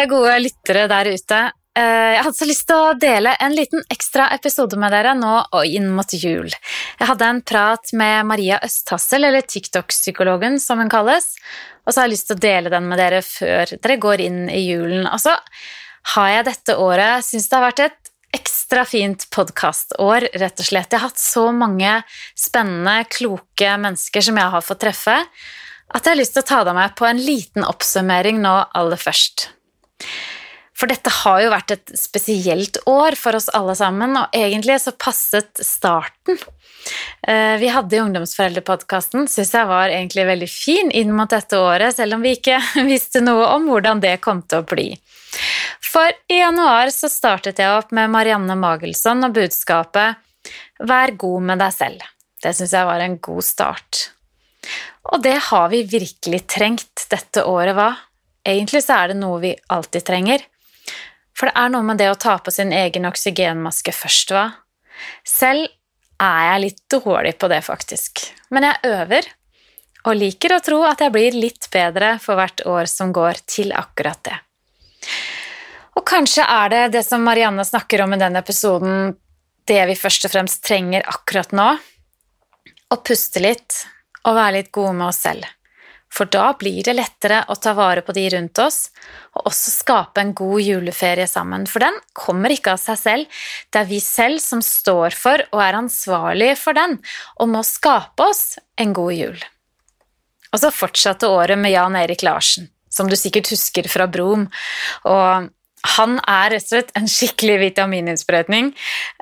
alle gode lyttere der ute. Eh, jeg hadde så lyst til å dele en liten ekstra episode med dere nå og inn mot jul. Jeg hadde en prat med Maria Østhassel, eller TikTok-psykologen som hun kalles, og så har jeg lyst til å dele den med dere før dere går inn i julen. Og så har jeg dette året syns det har vært et ekstra fint podkastår, rett og slett. Jeg har hatt så mange spennende, kloke mennesker som jeg har fått treffe, at jeg har lyst til å ta deg med på en liten oppsummering nå aller først. For dette har jo vært et spesielt år for oss alle sammen, og egentlig så passet starten. Eh, vi hadde Ungdomsforeldrepodkasten, syns jeg var egentlig veldig fin inn mot dette året, selv om vi ikke visste noe om hvordan det kom til å bli. For i januar så startet jeg opp med Marianne Magelsson og budskapet Vær god med deg selv. Det syns jeg var en god start. Og det har vi virkelig trengt dette året, hva? Egentlig så er det noe vi alltid trenger. For det er noe med det å ta på sin egen oksygenmaske først, hva? Selv er jeg litt dårlig på det, faktisk. Men jeg øver, og liker å tro at jeg blir litt bedre for hvert år som går til akkurat det. Og kanskje er det det som Marianne snakker om i den episoden, det vi først og fremst trenger akkurat nå. Å puste litt og være litt gode med oss selv. For da blir det lettere å ta vare på de rundt oss, og også skape en god juleferie sammen. For den kommer ikke av seg selv, det er vi selv som står for og er ansvarlige for den, og må skape oss en god jul. Og så fortsatte året med Jan Erik Larsen, som du sikkert husker fra Brom. og han er rett og slett en skikkelig vitamininnsprøytning.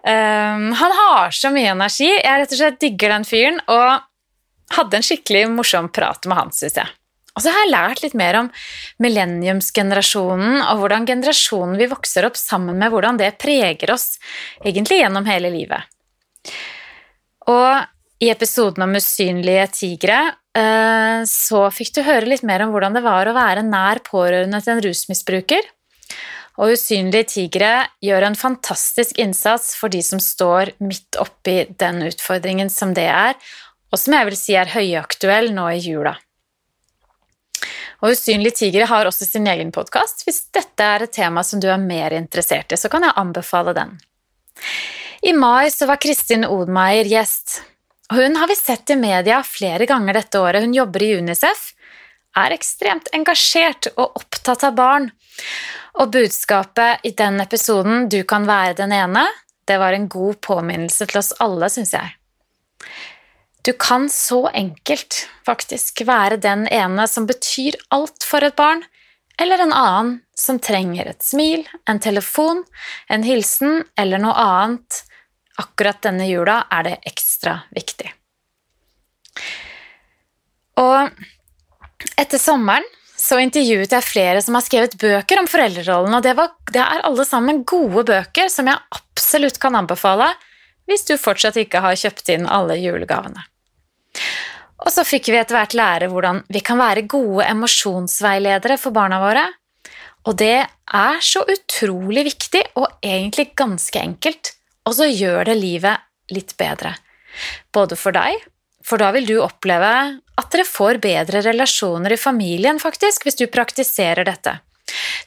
Um, han har så mye energi. Jeg rett og slett digger den fyren. og hadde en skikkelig morsom prat med han, syns jeg. Og så har jeg lært litt mer om millenniumsgenerasjonen og hvordan generasjonen vi vokser opp sammen med, hvordan det preger oss egentlig gjennom hele livet. Og i episoden om usynlige tigre eh, så fikk du høre litt mer om hvordan det var å være nær pårørende til en rusmisbruker. Og Usynlige tigre gjør en fantastisk innsats for de som står midt oppi den utfordringen som det er, og som jeg vil si er høyaktuell nå i jula. Og Usynlige tigre har også sin egen podkast. Hvis dette er et tema som du er mer interessert i, så kan jeg anbefale den. I mai så var Kristin Odmeier gjest. Hun har vi sett i media flere ganger dette året. Hun jobber i Unicef, er ekstremt engasjert og opptatt av barn. Og budskapet i den episoden, Du kan være den ene, det var en god påminnelse til oss alle, syns jeg. Du kan så enkelt faktisk være den ene som betyr alt for et barn, eller en annen som trenger et smil, en telefon, en hilsen eller noe annet. Akkurat denne jula er det ekstra viktig. Og etter sommeren så intervjuet jeg flere som har skrevet bøker om foreldrerollen, og det, var, det er alle sammen gode bøker som jeg absolutt kan anbefale hvis du fortsatt ikke har kjøpt inn alle julegavene. Og så fikk vi etter hvert lære hvordan vi kan være gode emosjonsveiledere for barna våre. Og det er så utrolig viktig og egentlig ganske enkelt, og så gjør det livet litt bedre. Både for deg, for da vil du oppleve at dere får bedre relasjoner i familien, faktisk, hvis du praktiserer dette.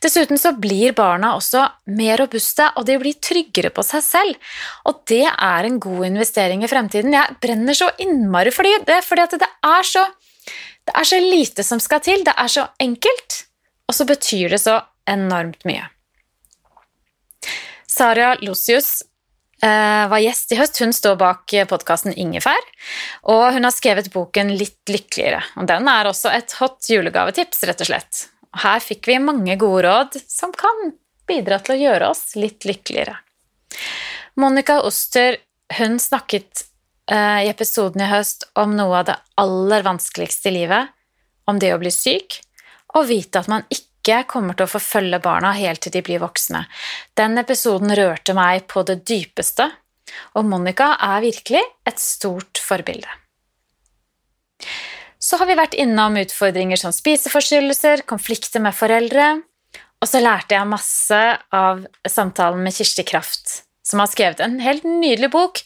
Dessuten så blir barna også mer robuste, og de blir tryggere på seg selv. Og det er en god investering i fremtiden. Jeg brenner så innmari for det, fordi det er så, det er så lite som skal til. Det er så enkelt, og så betyr det så enormt mye. Saria Losius eh, var gjest i høst. Hun står bak podkasten Ingefær, og hun har skrevet boken Litt lykkeligere. Og Den er også et hot julegavetips, rett og slett. Her fikk vi mange gode råd som kan bidra til å gjøre oss litt lykkeligere. Monica Oster hun snakket uh, i episoden i høst om noe av det aller vanskeligste i livet, om det å bli syk og vite at man ikke kommer til å forfølge barna helt til de blir voksne. Den episoden rørte meg på det dypeste, og Monica er virkelig et stort forbilde. Så har vi vært innom utfordringer som spiseforstyrrelser, konflikter med foreldre, og så lærte jeg masse av samtalen med Kirsti Kraft, som har skrevet en helt nydelig bok,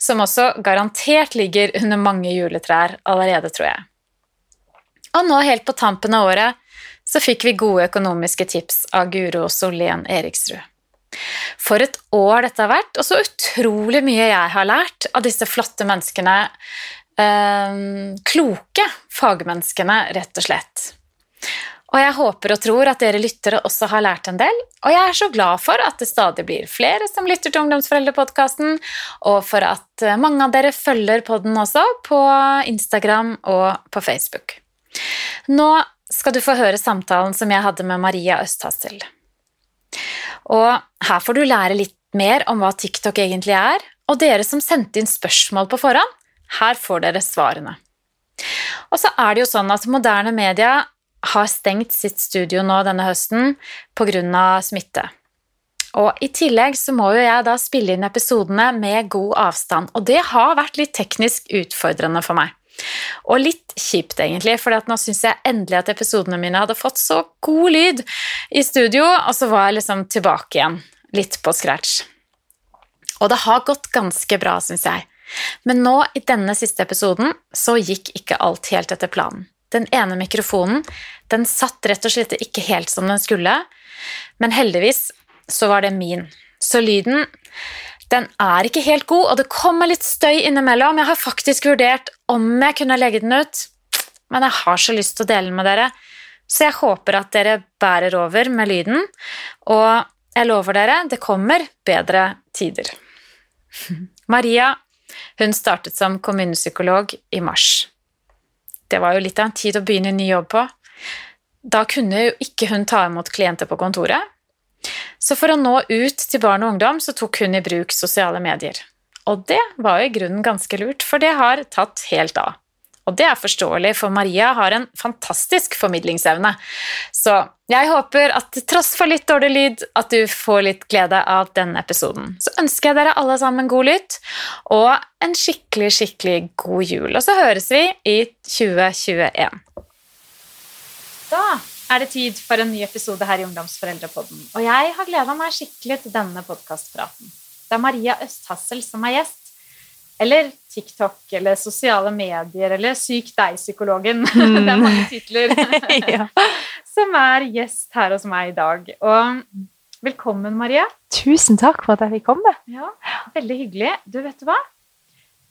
som også garantert ligger under mange juletrær allerede, tror jeg. Og nå, helt på tampen av året, så fikk vi gode økonomiske tips av Guro Solén Eriksrud. For et år dette har vært, og så utrolig mye jeg har lært av disse flotte menneskene. Eh, kloke fagmenneskene, rett og slett. Og jeg håper og tror at dere lyttere også har lært en del, og jeg er så glad for at det stadig blir flere som lytter til Ungdomsforeldrepodkasten, og for at eh, mange av dere følger podden også på Instagram og på Facebook. Nå skal du få høre samtalen som jeg hadde med Maria Østhassel. Og her får du lære litt mer om hva TikTok egentlig er, og dere som sendte inn spørsmål på forhånd, her får dere svarene. Og så er det jo sånn at moderne media har stengt sitt studio nå denne høsten pga. smitte. Og I tillegg så må jo jeg da spille inn episodene med god avstand, og det har vært litt teknisk utfordrende for meg. Og litt kjipt, egentlig, for nå syns jeg endelig at episodene mine hadde fått så god lyd i studio, og så var jeg liksom tilbake igjen, litt på scratch. Og det har gått ganske bra, syns jeg. Men nå, i denne siste episoden, så gikk ikke alt helt etter planen. Den ene mikrofonen den satt rett og slett ikke helt som den skulle, men heldigvis så var det min. Så lyden den er ikke helt god, og det kommer litt støy innimellom. Jeg har faktisk vurdert om jeg kunne legge den ut, men jeg har så lyst til å dele den med dere, så jeg håper at dere bærer over med lyden, og jeg lover dere, det kommer bedre tider. Maria hun startet som kommunepsykolog i mars. Det var jo litt av en tid å begynne en ny jobb på. Da kunne jo ikke hun ta imot klienter på kontoret. Så for å nå ut til barn og ungdom så tok hun i bruk sosiale medier. Og det var jo i grunnen ganske lurt, for det har tatt helt av. Og det er forståelig, for Maria har en fantastisk formidlingsevne. Så jeg håper at tross for litt dårlig lyd, at du får litt glede av denne episoden. Så ønsker jeg dere alle sammen god lytt, og en skikkelig, skikkelig god jul. Og så høres vi i 2021. Da er det tid for en ny episode her i Ungdomsforeldrepodden, og jeg har gleda meg skikkelig til denne podkastpraten. Det er Maria Østhassel som er gjest. Eller TikTok eller sosiale medier eller Syk deg-psykologen. Mm. det er mange titler. ja. Som er gjest her hos meg i dag. Og velkommen, Maria. Tusen takk for at jeg fikk komme. Ja, Veldig hyggelig. Du, vet du hva?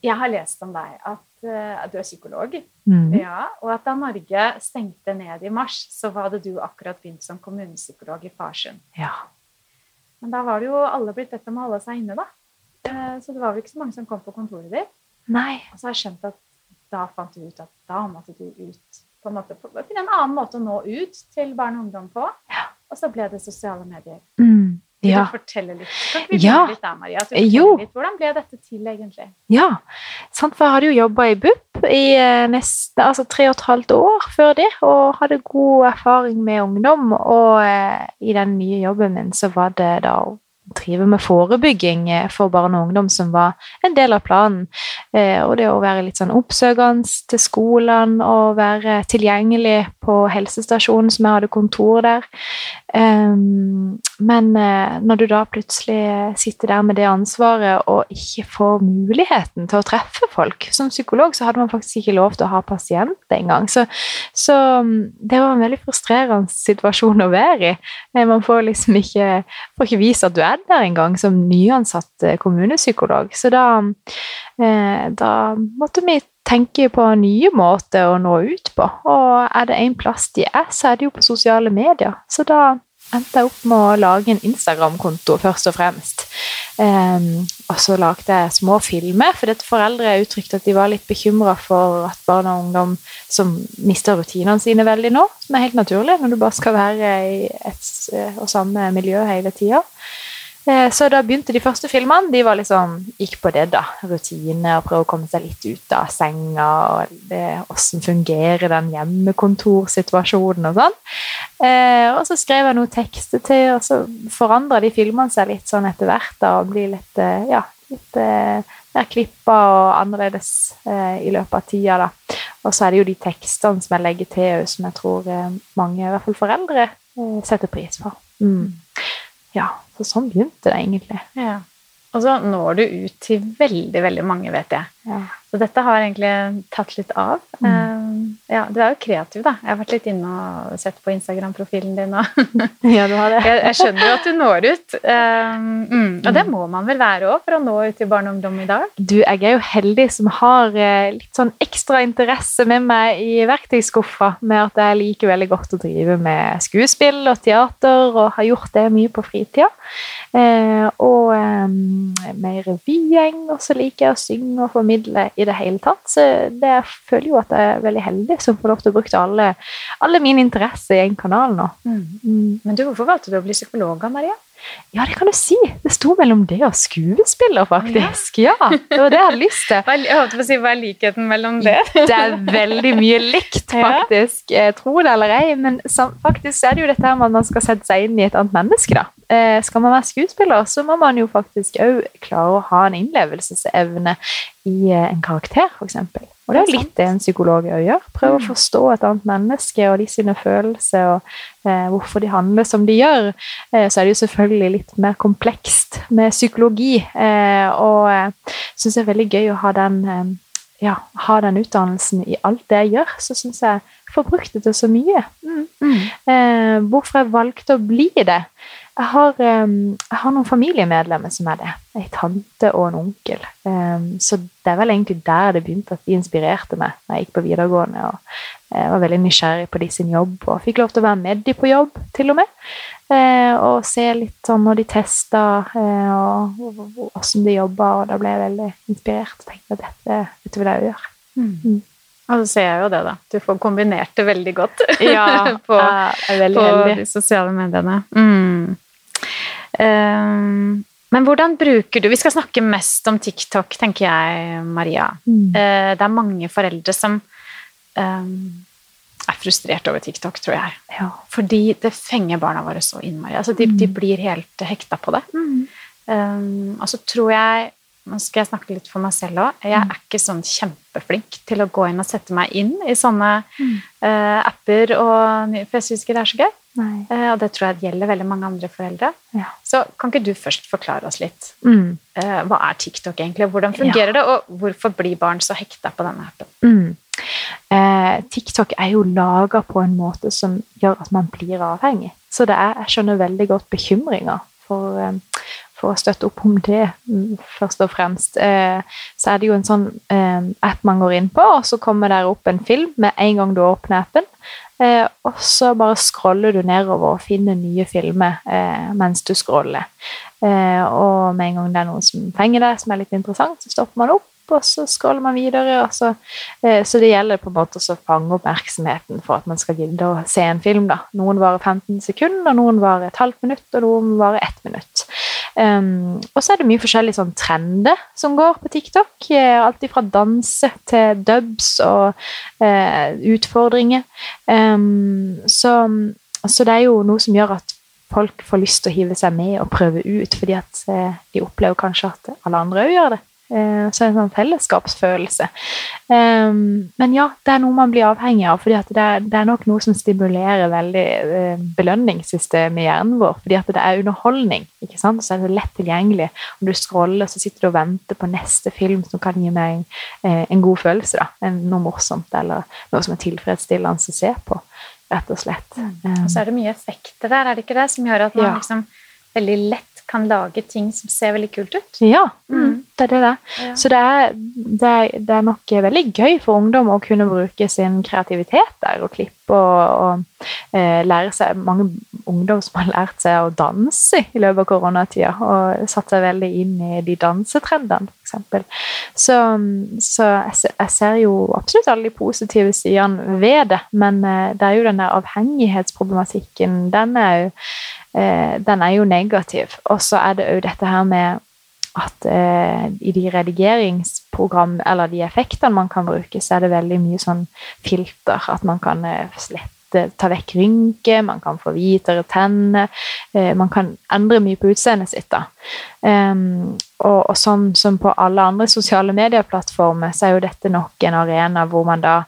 Jeg har lest om deg at, uh, du er psykolog. Mm. Ja, og at da Norge stengte ned i mars, så hadde du akkurat begynt som kommunepsykolog i Farsund. Ja. Men da var det jo alle blitt bedt om å holde seg inne, da. Eh, så det var vel ikke så mange som kom på kontoret ditt. Nei. Og så har jeg skjønt at da fant du ut at da måtte du ut på en måte, finne en annen måte å nå ut til barn og ungdom på. Ja. Og så ble det sosiale medier. Mm. Ja. Kan du fortelle litt? Kan vi ja. litt der, Maria? Litt. Hvordan ble dette til, egentlig? Ja, sant, for jeg hadde jo jobba i BUP i eh, neste, altså tre og et halvt år før det, og hadde god erfaring med ungdom. Og eh, i den nye jobben min så var det da drive med forebygging eh, for barn og ungdom, som var en del av planen. Eh, og det å være litt sånn oppsøkende til skolene og være tilgjengelig på helsestasjonen, som jeg hadde kontor der. Ehm, men eh, når du da plutselig sitter der med det ansvaret og ikke får muligheten til å treffe folk Som psykolog så hadde man faktisk ikke lov til å ha pasient engang. Så, så mm, det var en veldig frustrerende situasjon å være i. Man får liksom ikke, får ikke vise at du er der engang som nyansatt eh, kommunepsykolog. Så da, eh, da måtte vi tenke på nye måter å nå ut på. Og er det én plass de er, så er det jo på sosiale medier. Så da endte jeg opp med å lage en Instagram-konto, først og fremst. Um, og så lagde jeg små filmer, for dette foreldre uttrykte at de var litt bekymra for at barn og ungdom som mister rutinene sine veldig nå, som er helt naturlig når du bare skal være i et eh, og samme miljø hele tida. Eh, så da begynte de første filmene. De liksom, gikk på det, da. Rutine og prøve å komme seg litt ut av senga. og hvordan fungerer den hjemmekontorsituasjonen og sånn. Eh, og så skrev jeg noen tekster til, og så forandra de filmene seg litt sånn etter hvert. da, Og blir litt, eh, ja, litt mer klippa og annerledes i løpet av tida. da. Og så er det jo de tekstene som jeg legger til, som jeg tror mange, i hvert fall foreldre, setter pris på. Mm. Ja. Så sånn begynte det egentlig. Ja. Og så når du ut til veldig, veldig mange, vet jeg. Ja. Så dette har egentlig tatt litt av. Mm. Um, ja, du er jo kreativ, da. Jeg har vært litt inne og sett på Instagram-profilen din. Og Ja, du har det. jeg, jeg skjønner jo at du når ut. Um, mm, og det må man vel være òg for å nå ut til barn og ungdom i dag? Du, jeg er jo heldig som har eh, litt sånn ekstra interesse med meg i verktøyskuffa, med at jeg liker veldig godt å drive med skuespill og teater, og har gjort det mye på fritida. Eh, og eh, med revygjeng, og så liker jeg å synge og formidle i det hele tatt. Så det, jeg føler jo at jeg er veldig heldig som får lov til å bruke alle, alle mine interesser i en kanal nå. Mm. Men du, hvorfor valgte du å bli psykolog, Maria? Ja, det kan du si. Det sto mellom det og skuespiller, faktisk. Ja, Det var det jeg hadde lyst til. Jeg holdt på å si, hva er likheten mellom det? Det er veldig mye likt, faktisk. Ja. Tro det eller ei, men faktisk er det jo dette her med at man skal sette seg inn i et annet menneske. da. Eh, skal man være skuespiller, så må man jo faktisk òg klare å ha en innlevelsesevne i eh, en karakter, f.eks. Og det er litt det en psykolog òg gjør. Prøve å forstå et annet menneske og de sine følelser, og eh, hvorfor de handler som de gjør. Eh, så er det jo selvfølgelig litt mer komplekst med psykologi, eh, og jeg syns det er veldig gøy å ha den eh, ja, ha den utdannelsen i alt det jeg gjør, så syns jeg får brukt det til så mye. Eh, hvorfor jeg valgte å bli det? Jeg har, jeg har noen familiemedlemmer som er det. Ei tante og en onkel. Så det er vel egentlig der det begynte at de inspirerte meg da jeg gikk på videregående. og Jeg var veldig nysgjerrig på de sin jobb og fikk lov til å være med de på jobb, til og med. Eh, og se litt sånn når de testa, eh, og åssen de jobba, og da ble jeg veldig inspirert. og tenkte at dette, dette vil jeg jo gjøre. Mm. Og så ser jeg jo det, da. Du får kombinert det veldig godt på, jeg er veldig på de sosiale mediene. Mm. Um, men hvordan bruker du Vi skal snakke mest om TikTok, tenker jeg, Maria. Mm. Eh, det er mange foreldre som um, er frustrert over TikTok, tror jeg. Ja. Fordi det fenger barna våre så innmari. Altså, de, de blir helt hekta på det. Mm. Um, og så tror jeg Nå skal jeg snakke litt for meg selv òg. Jeg er ikke sånn kjempeflink til å gå inn og sette meg inn i sånne Mm. uh, apper. Og, for jeg syns ikke det er så gøy. Eh, og det tror jeg gjelder veldig mange andre foreldre. Ja. Så kan ikke du først forklare oss litt? Mm. Uh, hva er TikTok egentlig? Hvordan fungerer det, og hvorfor blir barn så hekta på denne appen? Mm. TikTok er jo laga på en måte som gjør at man blir avhengig. Så det er, jeg skjønner veldig godt bekymringa for, for å støtte opp om det, mm, først og fremst. Eh, så er det jo en sånn eh, app man går inn på, og så kommer der opp en film med en gang du åpner appen. Eh, og så bare scroller du nedover og finner nye filmer mens du scroller. Og med en gang det er noe som fenger deg, som er litt interessant, så stopper man opp, og så scroller man videre. Så, så det gjelder på en måte å fange oppmerksomheten for at man skal gidde å se en film. da. Noen varer 15 sekunder, noen varer et halvt minutt, og noen varer ett minutt. Um, og så er det mye forskjellige sånn trender som går på TikTok. Eh, alt fra danse til dubs og uh, utfordringer. Um, så, så det er jo noe som gjør at folk får lyst til å hive seg med og prøve ut, fordi at eh, de opplever kanskje at alle andre òg gjør det. Eh, så en sånn fellesskapsfølelse. Um, men ja, det er noe man blir avhengig av, fordi det er, det er nok noe som stimulerer veldig eh, belønningssystemet i hjernen vår. Fordi det er underholdning, ikke sant? så er det lett tilgjengelig. Om du scroller, så sitter du og venter på neste film som kan gi meg eh, en god følelse. da, Noe morsomt eller noe som er tilfredsstillende å se på, rett og slett. Um, Og så er det mye effekter der, er det ikke det? Som gjør at man Ja. liksom veldig lett kan lage ting som ser veldig kult ut. Ja, Mm. det er det. det. Ja. Så det er, det, er, det er nok veldig gøy for ungdom å kunne bruke sin kreativitet der og klippe og, og eh, lære seg Mange ungdom som har lært seg å danse i løpet av koronatida og satt seg veldig inn i de dansetrendene, f.eks. Så, så jeg, jeg ser jo absolutt alle de positive sidene ved det, men eh, det er jo den der avhengighetsproblematikken, den er jo, den er jo negativ. Og så er det òg dette her med at eh, i de redigeringsprogram, eller de effektene man kan bruke, så er det veldig mye sånn filter. At man kan eh, slette, ta vekk rynker, man kan få hvitere tenner. Eh, man kan endre mye på utseendet sitt. da. Um, og, og sånn som på alle andre sosiale medieplattformer, så er jo dette nok en arena hvor man da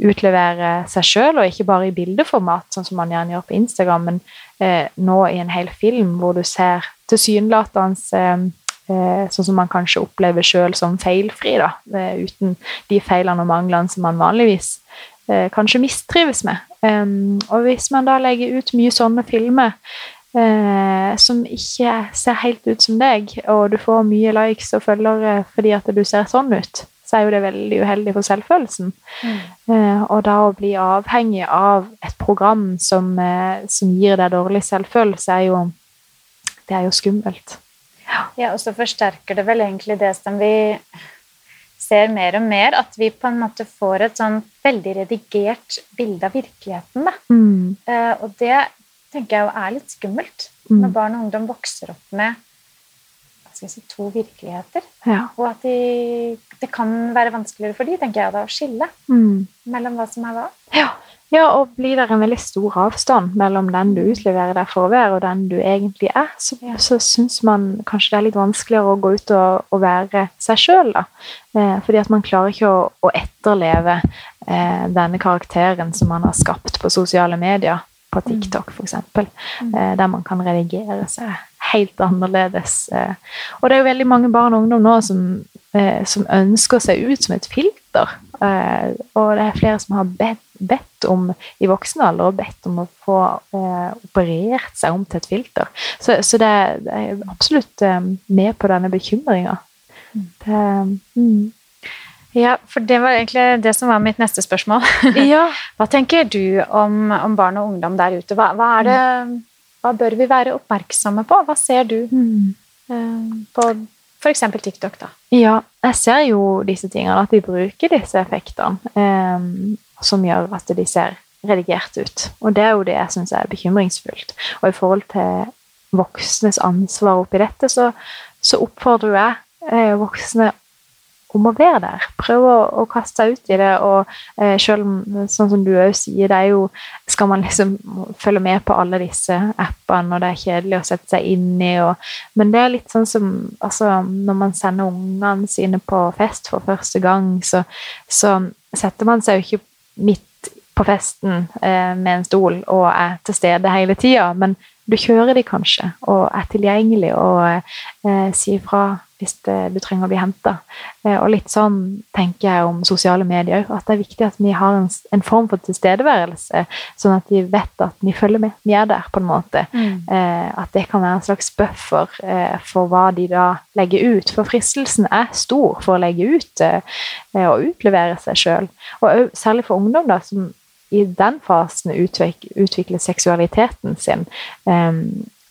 utleverer seg sjøl, og ikke bare i bildeformat, sånn som man gjerne gjør på Instagram, men eh, nå i en hel film hvor du ser tilsynelatende eh, eh, sånn som man kanskje opplever sjøl som feilfri, da, eh, uten de feilene og manglene som man vanligvis eh, kanskje mistrives med. Og hvis man da legger ut mye sånne filmer eh, som ikke ser helt ut som deg, og du får mye likes og følgere fordi at du ser sånn ut, så er jo det veldig uheldig for selvfølelsen. Mm. Eh, og da å bli avhengig av et program som, eh, som gir deg dårlig selvfølelse, er jo, det er jo skummelt. Ja. ja, og så forsterker det vel egentlig det som vi ser mer og mer, at vi på en måte får et sånn veldig redigert bilde av virkeligheten. Da. Mm. Eh, og det tenker jeg er litt skummelt, mm. når barn og ungdom vokser opp med si, to virkeligheter. Ja. Og at de, det kan være vanskeligere for de, tenker jeg, da, å skille mm. mellom hva som er hva. Ja. ja, og blir det en veldig stor avstand mellom den du utleverer deg for å være, og den du egentlig er, så, ja. så syns man kanskje det er litt vanskeligere å gå ut og, og være seg sjøl, da. Eh, fordi at man klarer ikke å, å etterleve eh, denne karakteren som man har skapt på sosiale medier på mm. TikTok, f.eks., mm. Eh, der man kan redigere seg helt annerledes. Eh. Og det er jo veldig mange barn og ungdom nå som, eh, som ønsker seg ut som et filter. Og det er flere som har bedt, bedt om i voksen alder og bedt om å få operert seg om til et filter. Så, så det, er absolutt med på denne bekymringa. Mm. Ja, for det var egentlig det som var mitt neste spørsmål. Ja. Hva tenker du om, om, barn og ungdom der ute? Hva, hva, det, hva, bør vi være oppmerksomme på? Hva ser du mm. uh, på f.eks. TikTok, da? Ja, jeg ser jo disse tingene, at de bruker disse effektene eh, som gjør at de ser redigert ut. Og det er jo det jeg syns er bekymringsfullt. Og i forhold til voksnes ansvar oppi dette, så, så oppfordrer jeg eh, voksne om å være der. Prøv å, å, kaste seg ut i det. Og eh, selv sånn som du òg sier, det er jo Skal man liksom følge med på alle disse appene, og det er kjedelig å sette seg inn i, og, Men det er litt sånn som altså, Når man sender ungene sine på fest for første gang, så, så setter man seg jo ikke midt på festen eh, med en stol og er til stede hele tida, men du kjører de kanskje og er tilgjengelig og eh, sier fra hvis det, du trenger å bli henta. Eh, og litt sånn tenker jeg om sosiale medier at det er viktig at vi har en, en, form for tilstedeværelse, sånn at de vet at vi følger med. Vi er der, på en måte. Mm. Eh, at det kan være en slags buffer eh, for hva de da legger ut. For fristelsen er stor for å legge ut eh, og utlevere seg sjøl. Og særlig for ungdom, da, som i den fasen utvikler, utvikler seksualiteten sin.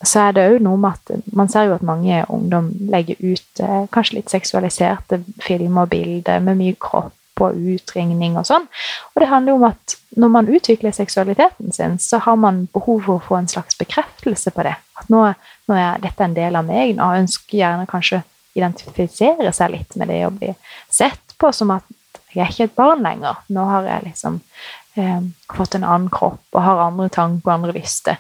Så er det òg noe med at man ser jo at mange ungdom legger ut eh, kanskje litt seksualiserte filmer og bilder med mye kropp og utringning og sånn. Og det handler jo om at når man utvikler seksualiteten sin, så har man behov for å få en slags bekreftelse på det. At nå, nå er dette en del av meg, og ønsker gjerne kanskje identifisere seg litt med det å bli sett på som at jeg er ikke et barn lenger. Nå har jeg liksom eh, fått en annen kropp og har andre tanker og andre lyster.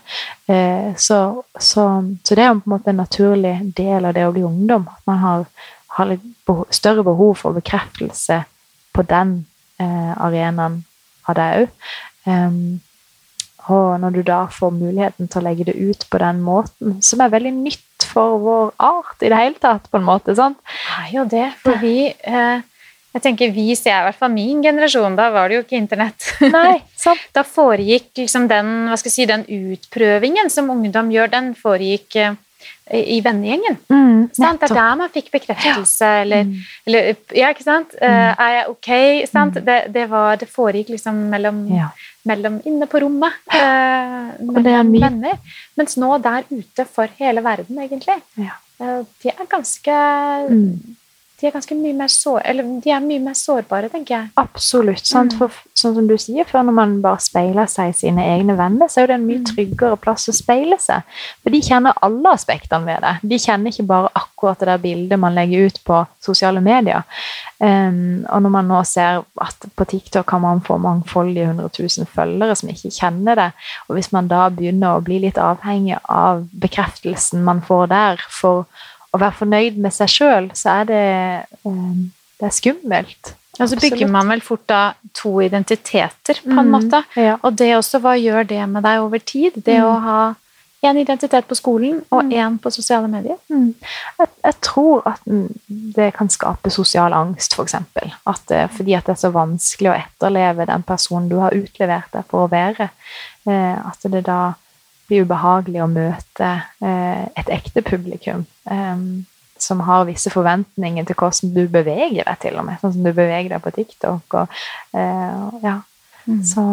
Eh, så, så, så, det er jo på en måte en naturlig del av det å bli ungdom. At man har, har litt behov, større behov for bekreftelse på den eh, arenaen av deg òg. og når du da får muligheten til å legge det ut på den måten, som er veldig nytt for vår art i det hele tatt, på en måte. sant? Ja, jo det. For vi eh, jeg tenker Vi ser i hvert fall min generasjon, da var det jo ikke internett. Nei, sant. Da foregikk liksom den, hva skal jeg si, den utprøvingen som ungdom gjør, den foregikk eh, i vennegjengen. Mm, det er der man fikk bekreftelse, ja. eller, mm. eller, Ja, ikke sant? Mm. Uh, er jeg ok? Sant? Mm. Det, det, var, det foregikk liksom mellom, ja. mellom inne på rommet. Uh, mellom venner. Mens nå der ute for hele verden, egentlig. Ja. De er ganske mm de er ganske mye mer, sår, de er mye mer sårbare, tenker jeg. Absolutt. Sant? For, sånn som du sier, før når man bare speiler seg i sine egne venner, så er det en mye mm. tryggere plass å speile seg. For de kjenner alle aspektene ved det. De kjenner ikke bare akkurat det der bildet man legger ut på sosiale medier. Um, og når man nå ser at på TikTok kan man få mangfoldige 100 000 følgere som ikke kjenner det, og hvis man da begynner å bli litt avhengig av bekreftelsen man får der for å være fornøyd med seg sjøl, så er det, um, det er skummelt. Og så bygger man vel fort da to identiteter, på en mm, måte. Ja. Og det også, hva gjør det med deg over tid? Det mm. å ha én identitet på skolen og én Mm. på sosiale medier? Mm. Jeg, jeg tror at det kan skape sosial angst, f.eks. At eh, fordi at det er så vanskelig å etterleve den personen du har utlevert deg for å være, eh, at det da blir ubehagelig å møte eh, et ekte publikum eh, som har visse forventninger til hvordan du beveger deg, til og med. Sånn som du beveger deg på TikTok. Og, eh, ja. Mm. Så,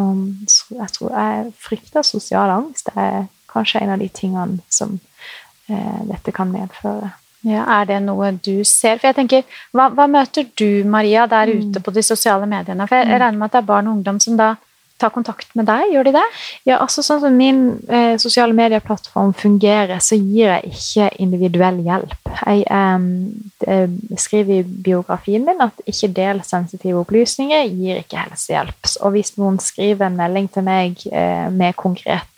så jeg tror jeg frykter sosial angst. Det er kanskje en av de tingene som eh, dette kan medføre. Ja, er det noe du ser? For jeg tenker, Hva, hva møter du, Maria, der Mm. ute på de sosiale mediene? For jeg, jeg Mm. regner med at det er barn og ungdom som da tar kontakt med deg, gjør de det? Ja, altså sånn som min eh, sosiale medieplattform fungerer, så gir jeg ikke individuell hjelp. Jeg eh, skriver i biografien min at ikke del sensitive opplysninger, gir ikke helsehjelp. Og hvis noen skriver en melding til meg eh, med konkret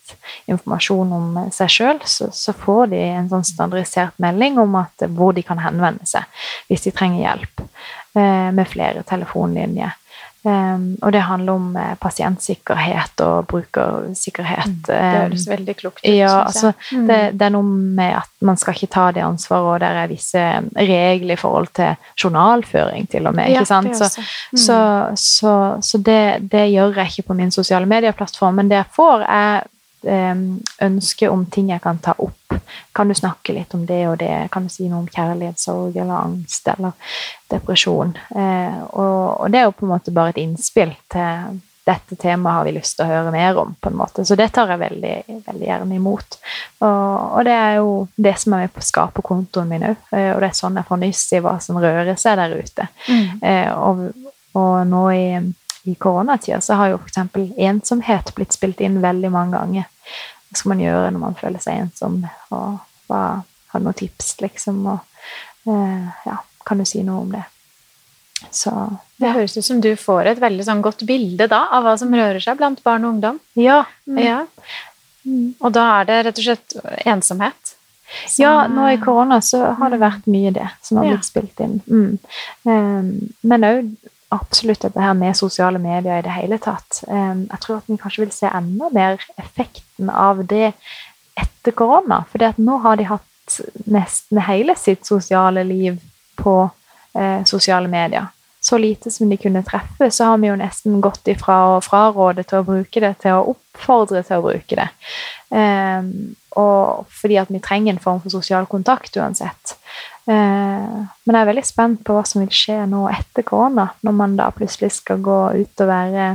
informasjon om seg sjøl, så, så får de en sånn standardisert melding om at, hvor de kan henvende seg hvis de trenger hjelp, eh, med flere telefonlinjer. Um, og det handler om uh, pasientsikkerhet og brukersikkerhet. Det Um, høres veldig klokt ut. ja, altså. Mm. det, det er noe med at man skal ikke ta det ansvaret, og det er visse regler i forhold til journalføring, til og med. Ja, det Så. Mm. så, så, så det, det gjør jeg ikke på min sosiale medieplattform, men det jeg får, er ønske om ting jeg kan ta opp. Kan du snakke litt om det og det? Kan du si noe om kjærlighetssorg eller angst eller depresjon? Eh, og, det er jo på en måte bare et innspill til dette temaet har vi lyst til å høre mer om. på en måte. Så det tar jeg veldig, veldig gjerne imot. Og, og det er jo det som er med på å skape kontoen min òg. Og det er sånn jeg får nyss i hva som rører seg der ute. Mm. Eh, og, og nå i, i koronatida så har jo f.eks. ensomhet blitt spilt inn veldig mange ganger. Hva skal man gjøre når man føler seg ensom? Og hva, har du noen tips, liksom? Og, eh, ja, kan du si noe om det? Så Det høres ut som du får et veldig sånn godt bilde da, av hva som rører seg blant barn og ungdom. ja. Ja. Mm. Og da er det rett og slett ensomhet. som- Ja, nå i korona så har det vært mye det som har Ja. blitt spilt inn. Mm. Men òg absolutt dette her med sosiale medier i det hele tatt. Um, jeg tror at vi kanskje vil se enda mer effekten av det etter korona. For nå har de hatt nesten hele sitt sosiale liv på eh, sosiale medier. Så lite som de kunne treffe, så har vi jo nesten gått ifra å fraråde til å bruke det, til å oppfordre til å bruke det. Um, og fordi at vi trenger en form for sosial kontakt uansett. Uh, men jeg er veldig spent på hva som vil skje nå etter korona, når man da plutselig skal gå ut og være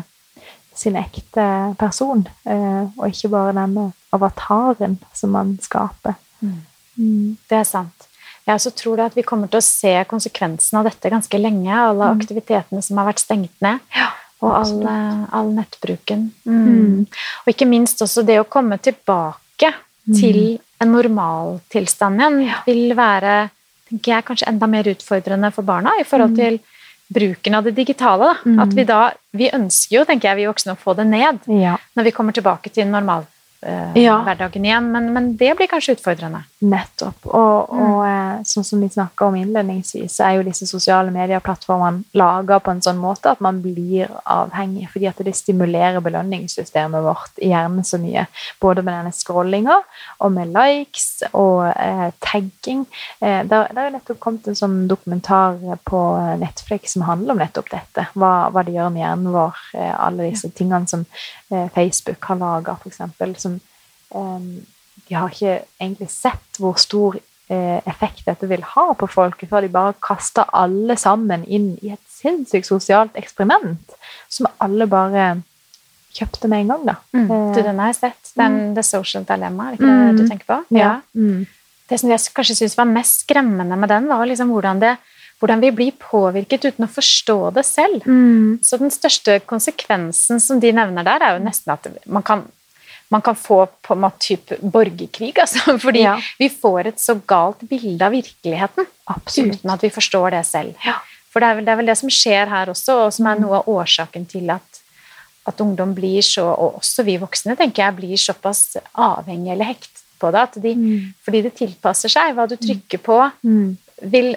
sin ekte person, uh, og ikke bare denne avataren som man skaper. Mm. Mm. Det er sant. Jeg også tror at vi kommer til å se konsekvensen av dette ganske lenge. Alle Mm. aktivitetene som har vært stengt ned. og all, all nettbruken. Mm. Og ikke minst også det å komme tilbake Mm. til en normaltilstand igjen vil være tenker jeg, kanskje enda mer utfordrende for barna i forhold Mm. til bruken av det digitale. Mm. At vi da, vi ønsker jo, tenker jeg, vi voksne å få det ned Ja, når vi kommer tilbake til normalhverdagen Ja. igjen, men, men det blir kanskje utfordrende. nettopp. Og, Mm. og eh, sånn som vi snakka om innledningsvis, så er jo disse sosiale medieplattformene laga på en sånn måte at man blir avhengig, fordi at det stimulerer belønningssystemet vårt i hjernen så mye. Både med denne scrollinga og med likes og eh, tagging. Eh, det er nettopp kommet en sånn dokumentar på Netflix som handler om nettopp dette. Hva, hva det gjør med hjernen vår. Eh, alle disse tingene som eh, Facebook har laga, f.eks. Som eh, de har ikke egentlig sett hvor stor eh, effekt dette vil ha på folket, før de bare kaster alle sammen inn i et sinnssykt sosialt eksperiment som alle bare kjøpte med en gang, da. Mm. Eh, Du, den har jeg sett. Den, The Social Dilemma, er det ikke det Mm. du tenker på? Ja. Mm. Det som jeg kanskje syns var mest skremmende med den, var liksom hvordan, det, hvordan vi blir påvirket uten å forstå det selv. Mm. Så den største konsekvensen som de nevner der, er jo nesten at man kan, man kan få på en måte type borgerkrig. Altså, fordi Ja. vi får et så galt bilde av virkeligheten Absolutt. uten at vi forstår det selv. Ja. For det er, vel, det er vel det som skjer her også, og som er noe av årsaken til at, at ungdom blir så, og også vi voksne, tenker jeg, blir såpass avhengige eller hekt på det. At de, Mm. fordi det tilpasser seg hva du trykker på, Mm. Vil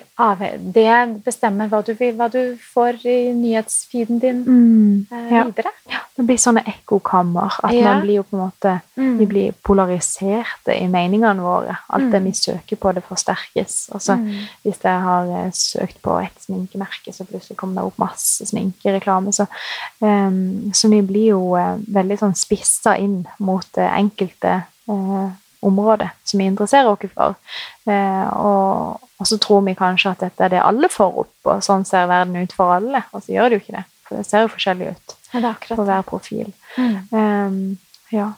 det bestemme hva du, vil, hva du får i nyhetsfeeden din Mm, eh, ja. videre. Det blir sånne ekkokammer. At Ja. man blir jo på en måte Mm. Vi blir polariserte i meningene våre. Alt det Mm. vi søker på, det forsterkes. Altså. Hvis jeg har eh, søkt på et sminkemerke, så plutselig kommer det opp masse sminkereklame. Så, um, så vi blir jo uh, veldig sånn spissa inn mot eh, enkelte eh, områder som vi interesserer oss for. Eh, og, og så tror vi kanskje at dette er det alle får opp, og sånn ser verden ut for alle. Og så gjør det jo ikke det. For det ser jo forskjellig ut Ja, på hver profil. Mm. Ehm, ja.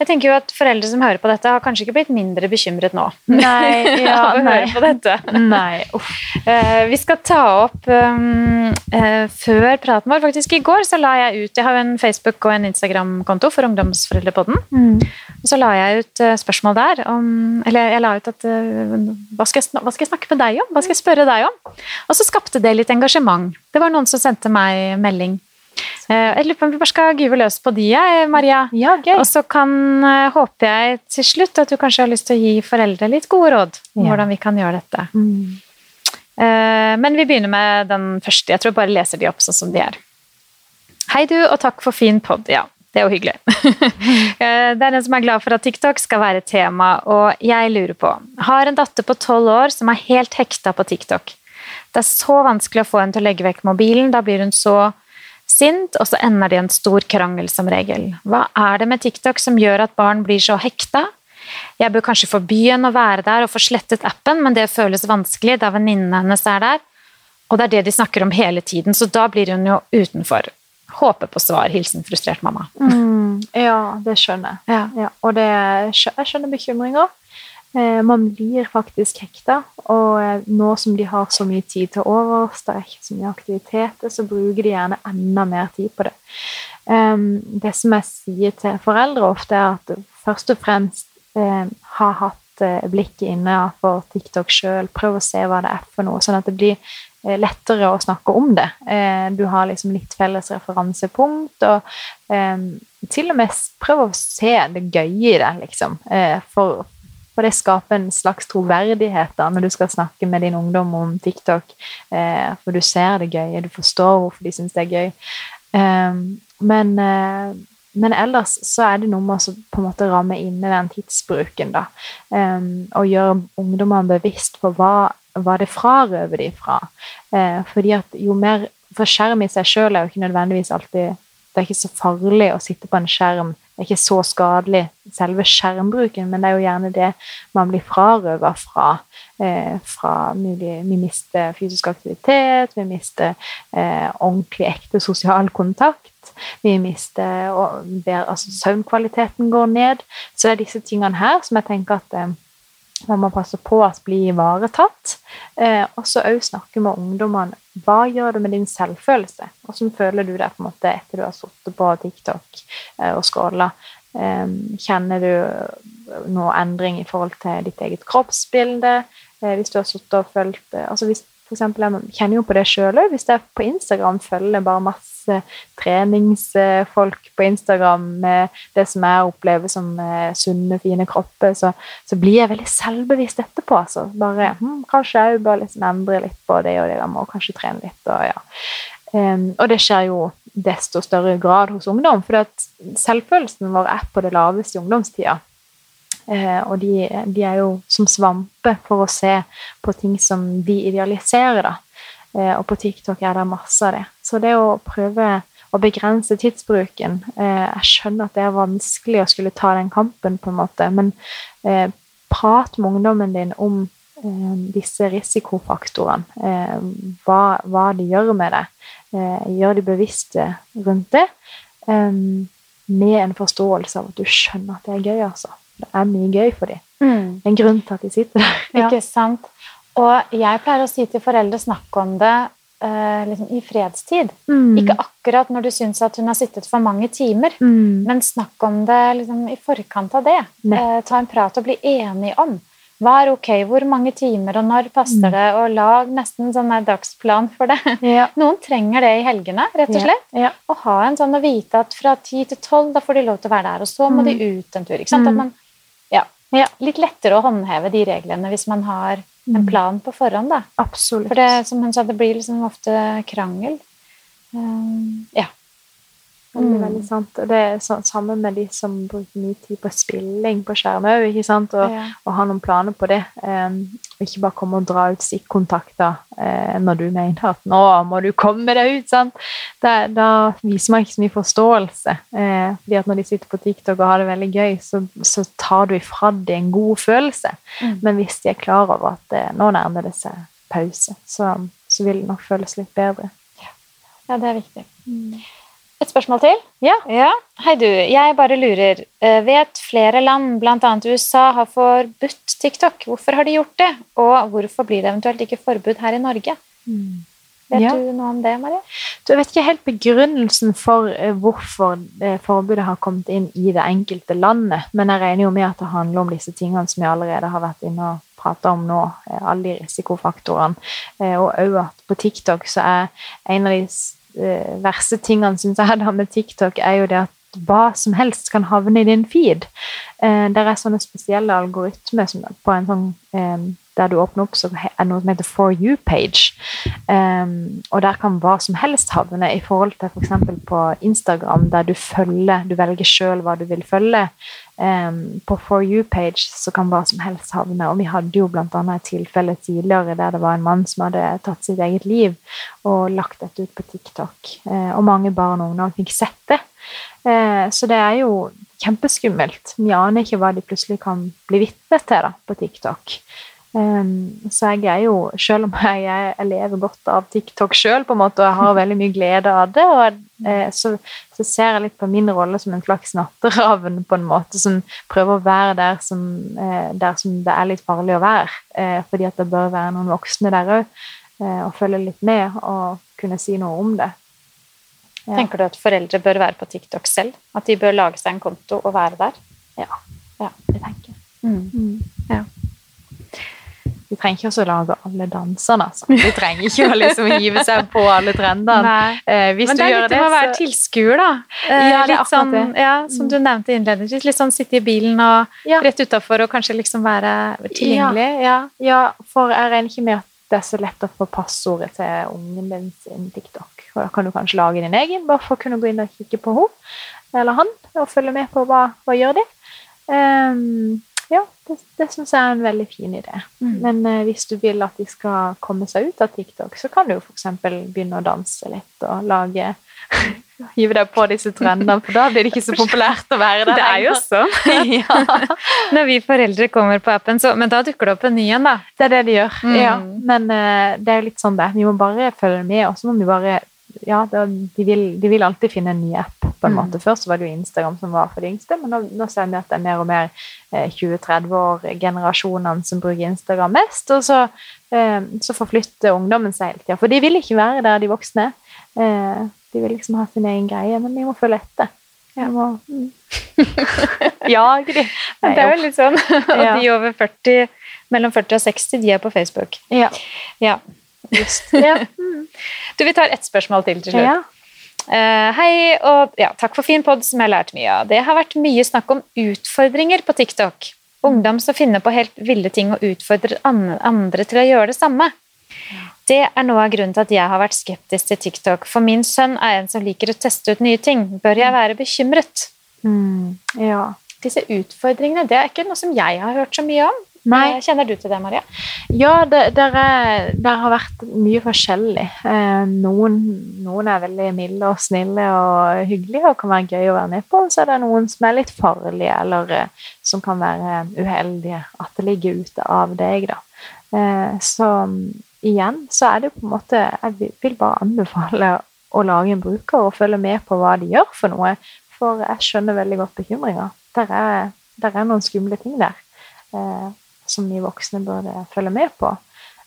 Jeg tenker jo at Foreldre som hører på dette, har kanskje ikke blitt mindre bekymret nå. Nei, ja, av å nei. høre på dette. Nei, uff. Eh, vi skal ta opp um, uh, Før praten vår, faktisk i går, så la jeg ut Jeg har jo en Facebook- og en Instagram-konto for Ungdomsforeldrepodden. Mm. Og så la jeg ut uh, spørsmål der om Eller jeg la ut at hva, skal jeg, hva skal jeg snakke med deg om? Hva skal jeg spørre deg om? Og så skapte det litt engasjement. Det var noen som sendte meg melding. Eh, jeg lurer på om vi bare skal gyve løs på de, Maria. Ja, gøy. Og så kan, eh, håper jeg til slutt at du kanskje har lyst til å gi foreldre litt gode råd om Ja. hvordan vi kan gjøre dette. Mm. Eh, Men vi begynner med den første. Jeg tror jeg bare leser de opp sånn som de er. Hei du, og takk for fin pod. Ja, det er jo hyggelig. Det er en som er glad for at TikTok skal være tema, og jeg lurer på Har en datter på tolv år som er helt hekta på TikTok. Det er så vanskelig å få henne til å legge vekk mobilen. Da blir hun så sint, og så ender det i en stor krangel som regel. Hva er det med TikTok som gjør at barn blir så hekta? Jeg bør kanskje forby henne å være der og få slettet appen, men det føles vanskelig da venninnene hennes er der. Og det er det de snakker om hele tiden, så da blir hun jo utenfor. Håper på svar. Hilsen frustrert mamma. Mm. Ja, det skjønner jeg. Ja. Ja, og det, jeg skjønner bekymringa. Eh, man blir faktisk hekta, og eh, nå som de har så mye tid til overs, det er ikke så mye aktiviteter, så bruker de gjerne enda mer tid på det. Em, det som jeg sier til foreldre ofte, er at først og fremst eh, ha hatt blikket inne for TikTok sjøl, prøv å se hva det er for noe, sånn at det blir lettere å snakke om det. Du har liksom litt felles referansepunkt, og eh, til og med prøv å se det gøye i det, liksom. For, for det skaper en slags troverdighet da, når du skal snakke med din ungdom om TikTok. Eh, for du ser det gøye, du forstår hvorfor de syns det er gøy. Eh, men, eh, men ellers så er det noe med å på en måte ramme inne den tidsbruken, da. Eh, og gjøre ungdommene bevisst på hva, hva det frarøver de fra. Eh, fordi at jo mer For skjerm i seg sjøl er jo ikke nødvendigvis alltid Det er ikke så farlig å sitte på en skjerm. Er ikke så skadelig, selve skjermbruken, men det er jo gjerne det man blir frarøva fra. Eh, fra mulig, vi mister fysisk aktivitet, vi mister eh, ordentlig, ekte sosial kontakt. Vi mister og, der, altså, Søvnkvaliteten går ned. Så det er disse tingene her som jeg tenker at eh, man må passe på at blir ivaretatt. Eh, og så òg snakke med ungdommene. Hva gjør det med din selvfølelse? Hvordan føler du deg på en måte etter du har sittet på TikTok eh, og scrolla? Eh, kjenner du noe endring i forhold til ditt eget kroppsbilde? Eh, hvis du har sittet og følt eh, altså hvis for eksempel, Jeg kjenner jo på det sjøl òg. Hvis jeg på Instagram følger bare masse treningsfolk på Instagram med det som jeg opplever som eh, sunne, fine kropper, så, så blir jeg veldig selvbevisst etterpå. Altså. Bare, hm, kanskje jeg bør liksom endre litt på det og det, jeg må kanskje trene litt. Og, ja. um, og det skjer jo desto større grad hos ungdom, for selvfølelsen vår er på det laveste i ungdomstida. Eh, og de, de er jo som svamper for å se på ting som vi idealiserer. da. Eh, og på TikTok er det masse av det. Så det å prøve å begrense tidsbruken eh, Jeg skjønner at det er vanskelig å skulle ta den kampen, på en måte, men prat med ungdommen din om disse risikofaktorene. Hva, hva de gjør med det. Gjør de bevisste rundt det. med en forståelse av at du skjønner at det er gøy, altså. Det er mye gøy for dem. Er en grunn til at de sitter der. Ikke sant? Og jeg pleier å si til foreldre snakk om det eh, liksom, i fredstid. Mm. Ikke akkurat når du syns at hun har sittet for mange timer, Mm. men snakk om det liksom, i forkant av det. Eh, ta en prat og bli enig om. Hva er ok, hvor mange timer, og når passer Mm. det? Og lag nesten sånn dagsplan for det. Ja. Noen trenger det i helgene, rett og slett. Ja. Å ha en sånn å vite at fra ti til tolv, da får de lov til å være der, og så må Mm. de ut en tur. Ikke sant? At Mm. man, ja, litt lettere å håndheve de reglene hvis man har en plan på forhånd, da. Absolutt. For det, som hun sa, det blir liksom ofte krangel. Um, ja. Veldig, Mm. veldig sant. Og det er sånn, samme med de som bruker mye tid på spilling på skjerm òg, ikke sant. Og, Ja. og ha noen planer på det. Um, ikke bare komme og dra ut stikkontakter uh, når du mener at 'nå må du komme deg ut'. sant? Da, da viser man ikke så mye forståelse. Uh, fordi at når de sitter på TikTok og har det veldig gøy, så, så tar du ifra dem en god følelse. Mm. Men hvis de er klar over at uh, nå nærmer det seg pause, så, så vil det nok føles litt bedre. ja, det er viktig. Et spørsmål til? Ja. Hei du, jeg bare lurer. Eh, Vet flere land, bl.a. USA, har forbudt TikTok. Hvorfor har de gjort det? Og hvorfor blir det eventuelt ikke forbud her i Norge? Vet Ja. du noe om det, Marie? Du, jeg vet ikke helt begrunnelsen for eh, hvorfor eh, forbudet har kommet inn i det enkelte landet, men jeg regner jo med at det handler om disse tingene som jeg allerede har vært inne og prata om nå, alle de risikofaktorene. Og òg at på TikTok så er en av de verste tingene syns jeg da med TikTok, er jo det at hva som helst kan havne i din feed. Eh, der er sånne spesielle algoritmer som på en sånn eh, der du åpner opp, så er noe som heter For you-page. Um, og der kan hva som helst havne, i forhold til f.eks. på Instagram, der du følger, du velger sjøl hva du vil følge. Um, på For you-page så kan hva som helst havne. Og vi hadde jo bl.a. et tilfelle tidligere der det var en mann som hadde tatt sitt eget liv og lagt dette ut på TikTok. Uh, og mange barn og ungdom fikk sett det. Uh, så det er jo kjempeskummelt. Vi aner ikke hva de plutselig kan bli vitne til da, på TikTok. Um, så jeg er jo, selv om jeg, jeg lever godt av TikTok måte, og jeg har veldig mye glede av det, og, eh, så, så ser jeg litt på min rolle som en slags natteravn, på en måte, som prøver å være der som, eh, der som det er litt farlig å være. Eh, fordi at det bør være noen voksne der òg, og følge litt med og kunne si noe om det. Ja. Tenker du at foreldre bør være på TikTok selv? At de bør lage seg en konto og være der? ja, Det tenker jeg. Mm. Ja. Vi trenger ikke også å lage alle dansene. Altså. Vi trenger ikke å liksom hive seg på alle trendene. Eh, hvis Men det er gjør litt det, om å være tilskuer, da. Eh, Ja, litt sånn, ja, som du nevnte innledningsvis. Litt sånn sitte i bilen og Ja. rett utafor og kanskje liksom være tilgjengelig. Ja. Ja, for jeg regner ikke med at det er så lett å få passordet til ungen din sin TikTok. Og da kan du kanskje lage din egen, bare for å kunne gå inn og kikke på henne eller han, og følge med på hva, hva gjør de. Ehm, ja, det, det syns jeg er en veldig fin idé. Mm. Men eh, hvis du vil at de skal komme seg ut av TikTok, så kan du jo f.eks. begynne å danse litt og lage Hive deg på disse trendene, for da blir det ikke så populært å være der. Det er jo sånn. ja. Når vi foreldre kommer på appen, så Men da dukker det opp en ny en, da. Det er det de gjør. Mm. Ja. Men eh, det er jo litt sånn det. Vi må bare følge med, og så må vi bare ja, det, de, vil, de vil alltid finne en ny app. på en Mm. måte. Først var det jo Instagram som var for de yngste, men nå, nå ser vi at det er mer og mer eh, 20-30-år-generasjonene som bruker Instagram mest. Og så, eh, så forflytter ungdommen seg hele tida. For de vil ikke være der de voksne er. Eh, de vil liksom ha sin egen greie, men vi må følge etter. Jeg må mm. jage de. Det er jo litt sånn. Og de over 40, mellom 40 og 60, de er på Facebook. Ja, Ja. Just. Ja. Mm. Du, vi tar ett spørsmål til til slutt. Eh, hei, og ja, takk for fin pod som jeg har lært mye av. Det har vært mye snakk om utfordringer på TikTok. Ungdom som finner på helt ville ting og utfordrer andre til å gjøre det samme. Det er noe av grunnen til at jeg har vært skeptisk til TikTok, for min sønn er en som liker å teste ut nye ting. Bør jeg være bekymret? Mm. ja. Disse utfordringene det er ikke noe som jeg har hørt så mye om. Nei. Kjenner du til det, Maria? Ja, det der er, der har vært mye forskjellig. Eh, noen, noen er veldig milde og snille og hyggelige og kan være gøy å være med på. Og så er det noen som er litt farlige, eller eh, som kan være uheldige. At det ligger ute av deg, da. Eh, så mm, igjen så er det på en måte Jeg vil- bare anbefale å lage en bruker og følge med på hva de gjør for noe. For jeg skjønner veldig godt bekymringa. Der er, der er noen skumle ting der. Eh, som vi voksne burde følge med på.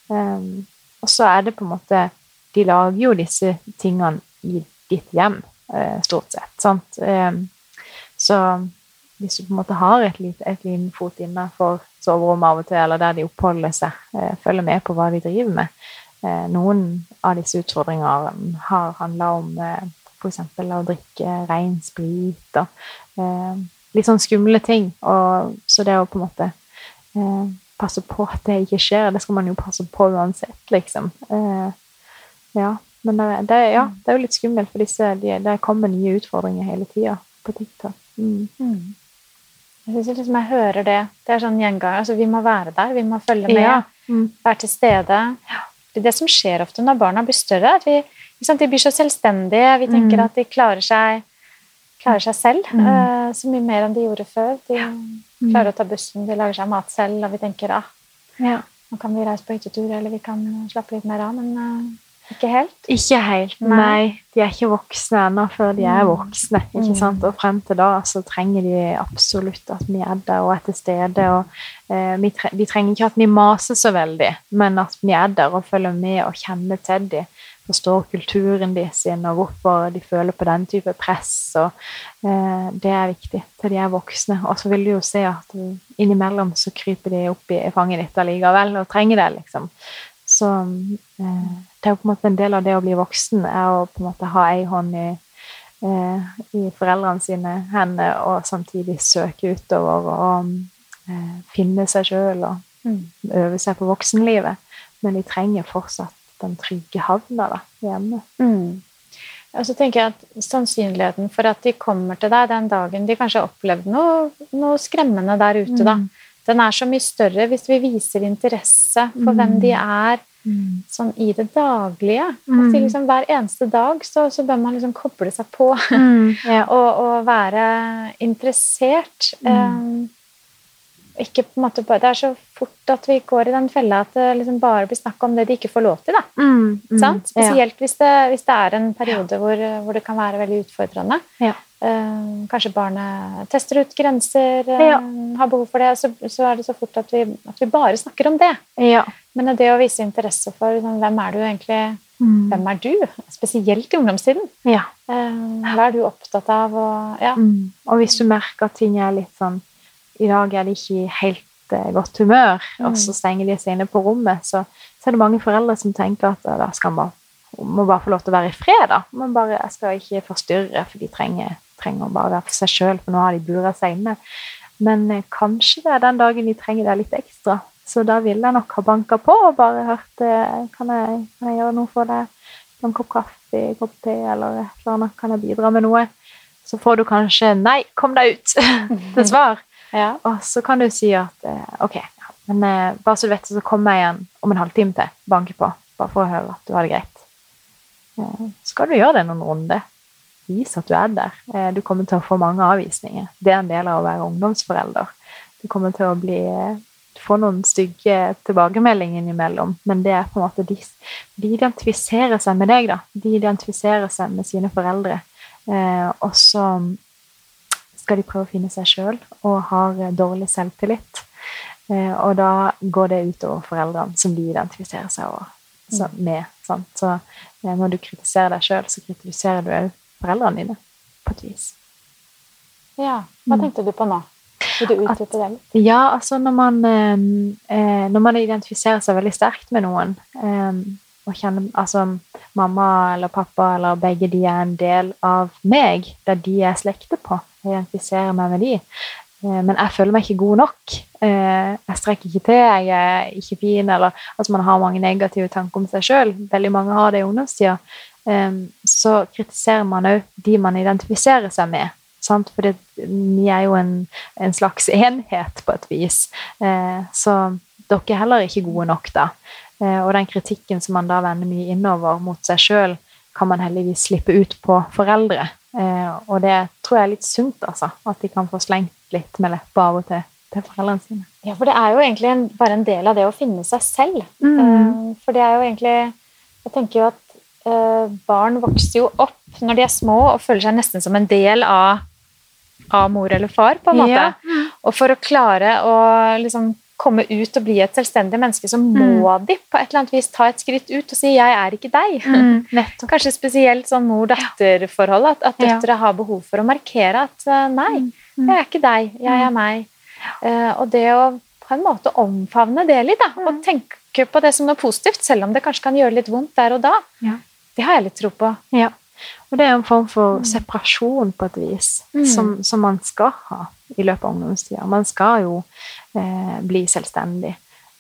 Um, og så er det på en måte De lager jo disse tingene i ditt hjem, uh, stort sett. Sant? Um, så hvis du på en måte har et lite, et liten fot innenfor soverommet av og til, eller der de oppholder seg, uh, følger med på hva de driver med uh, Noen av disse utfordringene har handla om eh, f.eks. å drikke ren sprit og eh, litt sånn skumle ting. Og, så det å på en måte eh, passe på at det ikke skjer. Det skal man jo passe på uansett, liksom. Eh, ja. Men det, det, ja, det er jo litt skummelt, for disse, de, det kommer nye utfordringer hele tida på TikTok. Mm. Mm. Jeg syns liksom jeg hører det. Det er sånn gjengang. Altså, vi må være der, vi må følge med. Ja. Mm. Være til stede. Det er det som skjer ofte når barna blir større. at vi, liksom, De blir så selvstendige. Vi tenker mm. at de klarer seg, klarer seg selv mm. så mye mer enn de gjorde før. De mm. klarer å ta bussen, de lager seg mat selv, og vi tenker ah, ja. nå kan vi reise på hyttetur, eller vi kan slappe litt mer av. Men uh, ikke helt? Ikke helt, nei. nei. De er ikke voksne ennå før de er mm. voksne. ikke mm. sant? Og frem til da så trenger de absolutt at vi er der og er til stede. og eh, tre De trenger ikke at vi maser så veldig, men at vi er der og følger med og kjenner til dem. Forstår kulturen de sin, og hvorfor de føler på den type press. og eh, Det er viktig til de er voksne. Og så vil du jo se at innimellom så kryper de opp i fanget ditt allikevel og trenger det. liksom. Så eh, det er jo på en måte en del av det å bli voksen, er å på en måte ha ei hånd i, eh, i foreldrene sine hender, og samtidig søke utover og eh, finne seg sjøl og mm. øve seg på voksenlivet. Men de trenger fortsatt den trygge havna da, hjemme. Mm. Og så tenker jeg at Sannsynligheten for at de kommer til deg den dagen de kanskje har opplevd noe, noe skremmende der ute, mm. da, den er så mye større hvis vi viser interesse for mm. hvem de er mm. sånn i det daglige. Mm. At liksom, hver eneste dag så, så, bør man liksom koble seg på mm. ja. og, og, være interessert. Um, ikke på en måte bare, Det er så fort at vi går i den fella at det liksom bare blir snakk om det de ikke får lov til. da. Mm, mm, Spesielt ja. hvis, det, hvis, det, er en periode hvor, hvor, det kan være veldig utfordrende. Ja. Uh, kanskje barnet tester ut grenser, uh, ja. har behov for det, så, så, er det så fort at vi, at vi bare snakker om det. Ja. Men det å vise interesse for liksom, hvem er du egentlig mm. Hvem er du? Spesielt i ungdomstiden. Ja. Uh, hva er du opptatt av? Og, ja. mm. og hvis du merker at ting er litt sånn I dag er de ikke i helt godt humør, mm. og så stenger de seg inne på rommet, så, så, er det mange foreldre som tenker at da skal man må bare få lov til å være i fred. da. Man bare, jeg skal ikke forstyrre, for de trenger trenger bare være for seg sjøl, for nå har de bura seg inne. Men eh, kanskje det er den dagen de trenger det litt ekstra. Så da ville jeg nok ha banka på og bare hørt eh, kan jeg, kan jeg gjøre noe for deg? En kopp kaffe, en kopp te eller et eller annet? Kan jeg bidra med noe? Så får du kanskje 'nei, kom deg ut' til svar. Ja. Og så kan du si at ok, 'ok, men eh, bare så du vet, så kommer jeg igjen om en halvtime til. Banke på. Bare for å høre at du har det greit.' Eh, så skal du gjøre det noen runder vis at du er der. Eh, du kommer til å få mange avvisninger. Det er en del av å være ungdomsforelder. Du kommer til å bli, få noen stygge tilbakemeldinger innimellom, men det er på en måte de, de identifiserer seg med deg, da. De identifiserer seg med sine foreldre. Eh, og så skal de prøve å finne seg sjøl og har dårlig selvtillit. Eh, og da går det utover foreldrene, som de identifiserer seg over, så, mm. med. Sant? Så eh, når du kritiserer deg sjøl, så kritiserer du òg foreldrene dine, på et vis. Ja. Hva mm. tenkte du på nå? Vil du utdype det litt? Ja, altså når man, eh, eh, når man identifiserer seg veldig sterkt med noen eh, og kjenner Altså mamma eller pappa eller begge de er en del av meg, der de er slekter på. Identifiserer meg med de. Eh, men jeg føler meg ikke god nok. Eh, jeg strekker ikke til, jeg er ikke fin, eller altså man har mange negative tanker om seg sjøl. Veldig mange har det i ungdomstida så kritiserer man òg de man identifiserer seg med. Sant? For vi er jo en, en, slags enhet, på et vis. Eh, så dere er heller ikke gode nok, da. Og den kritikken som man da vender mye innover mot seg sjøl, kan man heldigvis slippe ut på foreldre. Eh, og det tror jeg er litt sunt, altså. At de kan få slengt litt med leppa av og til til foreldrene sine. Ja, for det er jo egentlig en, bare en del av det å finne seg selv. Mm. For det er jo egentlig Jeg tenker jo at Eh, barn vokser jo opp når de er små og føler seg nesten som en del av, av mor eller far. på en måte. Ja. Og for å klare å liksom komme ut og bli et selvstendig menneske, så må mm. de på et eller annet vis ta et skritt ut og si 'jeg er ikke deg'. Mm, Kanskje spesielt sånn mor-datter-forhold, at, at døtre ja. har behov for å markere at eh, 'nei, mm, mm. jeg er ikke deg, jeg er mm. meg'. Uh, og det å på en måte omfavne det litt, da, og tenke på det som noe positivt, selv om det kanskje kan gjøre litt vondt der og da. Ja. Det har jeg litt tro på. Ja. Og det er en form for mm. separasjon på et vis, mm. som, som, man skal ha i løpet av ungdomstida. Man skal jo eh, bli selvstendig.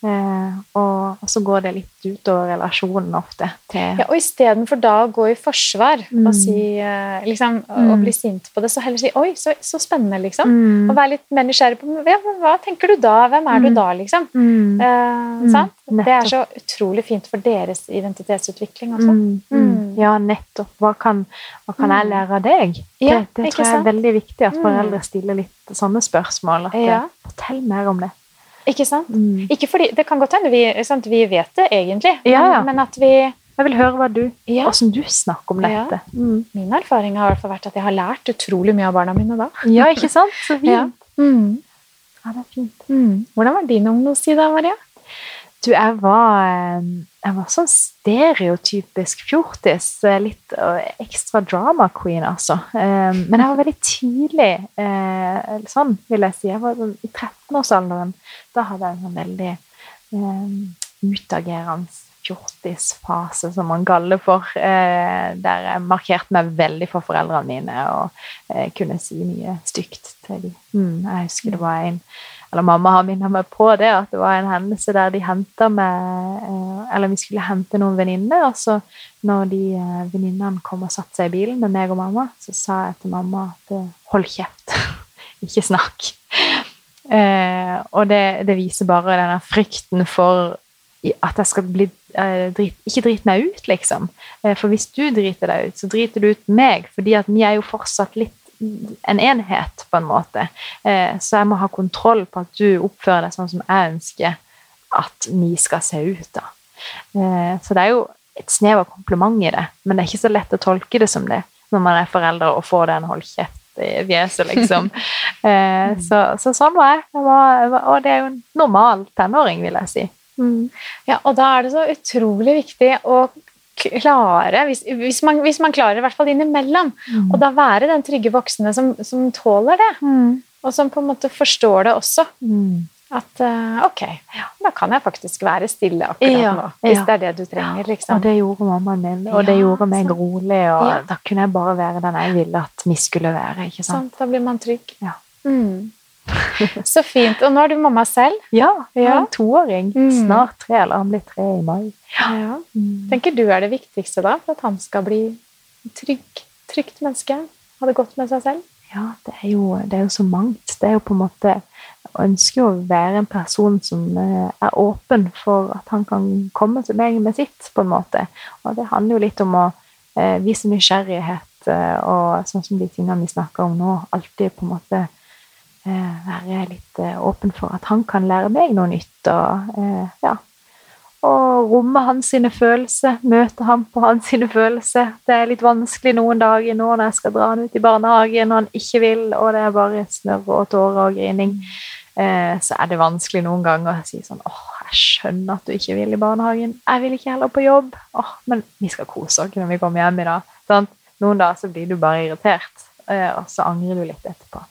Eh, og, og så går det litt utover relasjonen ofte. Til, Ja, og istedenfor da å gå i forsvar Mm. og, si, eh, liksom, Mm. og bli sint på det, så heller si 'oi, så, så spennende', liksom. Mm. Og være litt mer nysgjerrig på ja, hva tenker du da? Hvem er du Mm. da, liksom? Mm. Eh, Mm? Det er så utrolig fint for deres identitetsutvikling også. Mm, mm. Mm. Ja, nettopp. Hva kan, hva kan jeg Mm. lære av deg? Ja, det det tror jeg er veldig viktig at Mm. foreldre stiller litt sånne spørsmål. At, Ja. eh, Fortell mer om det. Ikke sant? Mm. Ikke fordi, Det kan godt hende vi, sant, vi vet det egentlig, Ja, ja. Men, men at vi Jeg vil høre hva du, ja, hvordan du snakker om dette. Mm. Min erfaring har i hvert fall vært at jeg har lært utrolig mye av barna mine da. Ja, ikke sant? Så fint. Ja. Mm. Ja, det er fint. Mm. Hvordan var din ungdomstid da, Maria? Du, jeg var, eh, jeg var sånn stereotypisk fjortis. eh, Litt ekstra drama queen, altså. Eh, Men jeg var veldig tidlig sånn, vil jeg si. Jeg var sånn, I 13-årsalderen da hadde jeg en sånn veldig utagerende fjortisfase, som man kaller for. Der jeg markerte meg veldig for foreldrene mine og kunne si mye stygt til dem. Mm, jeg husker det var en eller mamma har minnet meg på det, at det var en hendelse der de henta meg eh, Eller vi skulle hente noen venninner, og så når de eh, venninnene kom og satte seg i bilen med meg og mamma, så sa jeg til mamma at eh, hold kjeft, ikke snakk. Og det, det viser bare denne frykten for at jeg skal bli drit, Ikke drite meg ut, liksom. For hvis du driter deg ut, så driter du ut meg, fordi at vi er jo fortsatt litt en enhet, på en måte. Eh, så jeg må ha kontroll på at du oppfører deg sånn som jeg ønsker at vi skal se ut. da. Eh, så det er jo et snev av kompliment i det, men det er ikke så lett å tolke det som det når man er forelder og får den hold kjeft i fjeset, liksom. Eh, så, så sånn var jeg, jeg var, og det er jo en normal tenåring, vil jeg si. Mm. Ja, og da er det så utrolig viktig å klare, hvis, hvis, man, hvis man klarer, i hvert fall innimellom, og da være den trygge voksne som, som tåler det, Mm. og som på en måte forstår det også. Mm. At uh, ok, da kan jeg faktisk være stille akkurat Ja, nå, hvis ja. det er det du trenger. Og liksom. det gjorde mammaen min, og det gjorde meg sant. rolig, og Ja. da kunne jeg bare være den jeg ville at vi skulle være. ikke sant? Sånn, da blir man trygg. Ja. Mm. Så fint. Og nå er du mamma selv. Ja, jeg har en toåring. Mm. Snart tre, eller han blir tre i mai. Ja. Mm. Tenker du er det viktigste da, for at han skal bli trygg, trygt menneske? Ha det godt med seg selv? Ja, det er, jo, det er jo så mangt. Det er jo på en måte Jeg ønsker jo å være en person som eh, er åpen for at han kan komme til meg med sitt, på en måte. Og det handler jo litt om å eh, vise nysgjerrighet eh, og sånn som de tingene vi snakker om nå, alltid på en måte være litt eh, åpen for at han kan lære meg noe nytt. Og eh, ja, og romme hans sine følelser, møte ham på hans sine følelser. Det er litt vanskelig noen dager nå når jeg skal dra han ut i barnehagen og han ikke vil, og det er bare snørr og tårer og grining. Eh, så er det vanskelig noen ganger å si sånn åh, jeg skjønner at du ikke vil i barnehagen. Jeg vil ikke heller på jobb. Åh, men vi skal kose oss når vi kommer hjem i dag. Sånn? Noen dager så blir du bare irritert, eh, og så angrer du litt etterpå.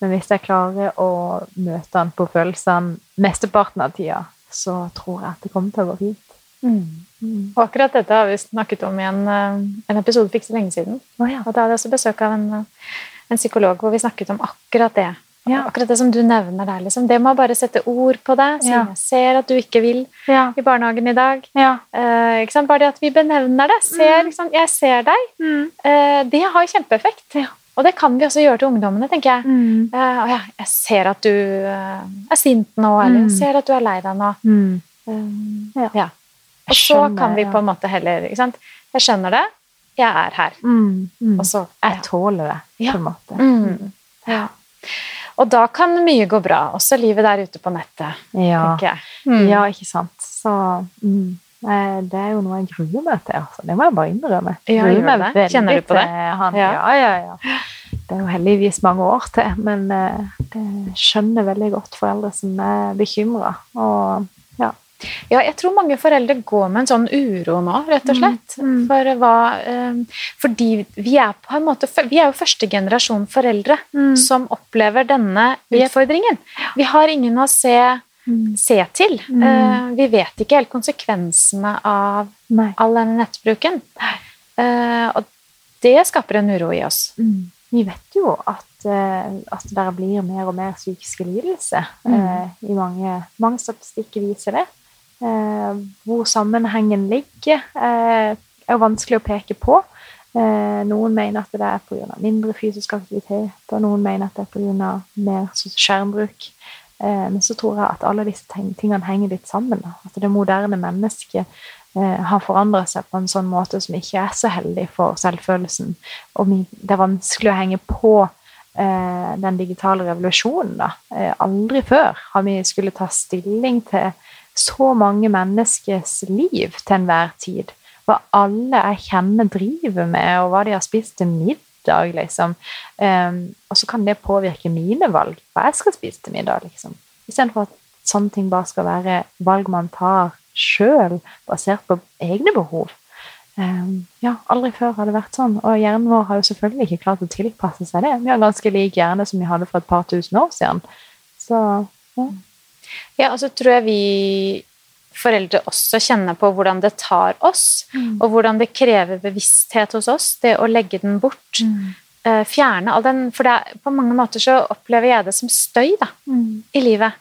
Men hvis jeg klarer å møte han på følelsene mesteparten av tida, så tror jeg at det kommer til å gå fint. Mm. Og akkurat dette har vi snakket om i en, eh, en episode for ikke så lenge siden. Oh, ja. Og da hadde jeg også besøk av en, eh, en psykolog hvor vi snakket om akkurat det. Ja. Akkurat det som du nevner der. Liksom. Det med å bare sette ord på det. Som Ja. jeg ser at du ikke vil i barnehagen i dag. ja. Eh? Bare det at vi benevner det. Ser, mm. liksom, Jeg ser deg. Mm. Eh, det har kjempeeffekt. Ja. Og det kan vi også gjøre til ungdommene, tenker jeg. Mm. Uh, ja, jeg ser at du uh, er sint nå, eller Mm. jeg ser at du er lei deg nå. Mm. Um, Ja. ja. Og så kan vi ja. på en måte heller ikke sant? Jeg skjønner det, jeg er her. Mm. Mm. Og så Jeg tåler det, på en måte. Mm. Ja. Og da kan mye gå bra, også livet der ute på nettet, Ja. tenker jeg. Ja, ikke sant. Så det er jo noe jeg gruer meg til. Altså. Det må jeg bare innrømme. Ja, Gruer meg veldig Kjenner du på det? Han. Ja. Ja. ja, ja, Det er jo heldigvis mange år til, men jeg det skjønner veldig godt foreldre som er bekymra. Ja. Ja, jeg tror mange foreldre går med en sånn uro nå, rett og slett. Mm. For hva eh, Fordi vi er på en måte Vi er jo første generasjon foreldre som opplever denne utfordringen. Vi har ingen å se, Mm. Se til. Mm. Eh, vi vet ikke helt konsekvensene av Nei. all denne nettbruken. Eh, og det skaper en uro i oss. Mm. vi vet jo at, eh, at det blir mer og mer psykiske lidelser. Mm. I mange, mange statistikker viser det. Hvor sammenhengen ligger, er vanskelig å peke på. Noen mener at det er pga. mindre fysisk aktivitet, og noen mener at det er pga. mer skjermbruk. Eh, men så tror jeg at alle disse tingene henger litt sammen. At det moderne mennesket eh, har forandra seg på en sånn måte som ikke er så heldig for selvfølelsen. Og det er vanskelig å henge på eh, den digitale revolusjonen. Da. Aldri før har vi skulle ta stilling til så mange menneskers liv til enhver tid. Hva alle jeg kjenner driver med, og hva de har spist til middag. Liksom. Um, og så kan det påvirke mine valg, hva jeg skal spise til middag. liksom. Istedenfor at sånne ting bare skal være valg man tar sjøl, basert på egne behov. Um, ja, aldri før har det vært sånn. Og hjernen vår har jo selvfølgelig ikke klart å tilpasse seg det. Vi har ganske lik hjerne som vi hadde for et par tusen år siden. Så ja. Ja, og så tror jeg vi foreldre også kjenner på hvordan det tar oss, Mm. og hvordan det krever bevissthet hos oss, det å legge den bort. Mm. eh, Fjerne all den For det er, på mange måter så opplever jeg det som støy da, Mm. i livet.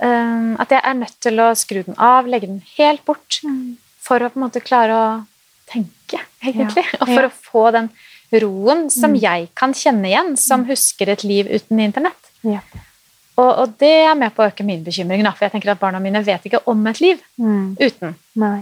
Eh, At jeg er nødt til å skru den av, legge den helt bort, Mm. for å på en måte klare å tenke, egentlig. Og for Ja. å få den roen som Mm. jeg kan kjenne igjen, som husker et liv uten internett. Ja. Og, og det er med på å øke min bekymring, da, for jeg tenker at barna mine vet ikke om et liv Mm. uten. Nei.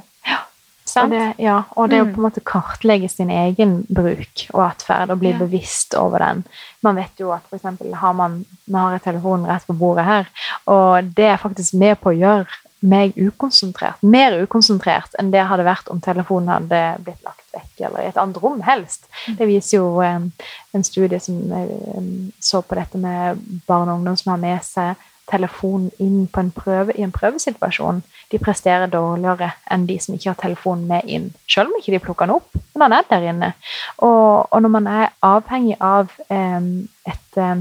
Og Sant? det, ja, og det å Mm. på en måte kartlegge sin egen bruk og atferd og bli Ja. bevisst over den. Man vet jo at eksempel har man Vi har telefonen rett på bordet her, og det er faktisk med på å gjøre meg ukonsentrert. Mer ukonsentrert enn det hadde vært om telefonen hadde blitt lagt vekk, eller i et annet rom, helst. Mm. Det viser jo en, en studie som eh, så på dette med barn og ungdom som har med seg telefonen inn på en prøve, i en prøvesituasjon. De presterer dårligere enn de som ikke har telefonen med inn. Selv om ikke de plukker den opp, men den er der inne. Og, og når man er avhengig av eh, et, eh,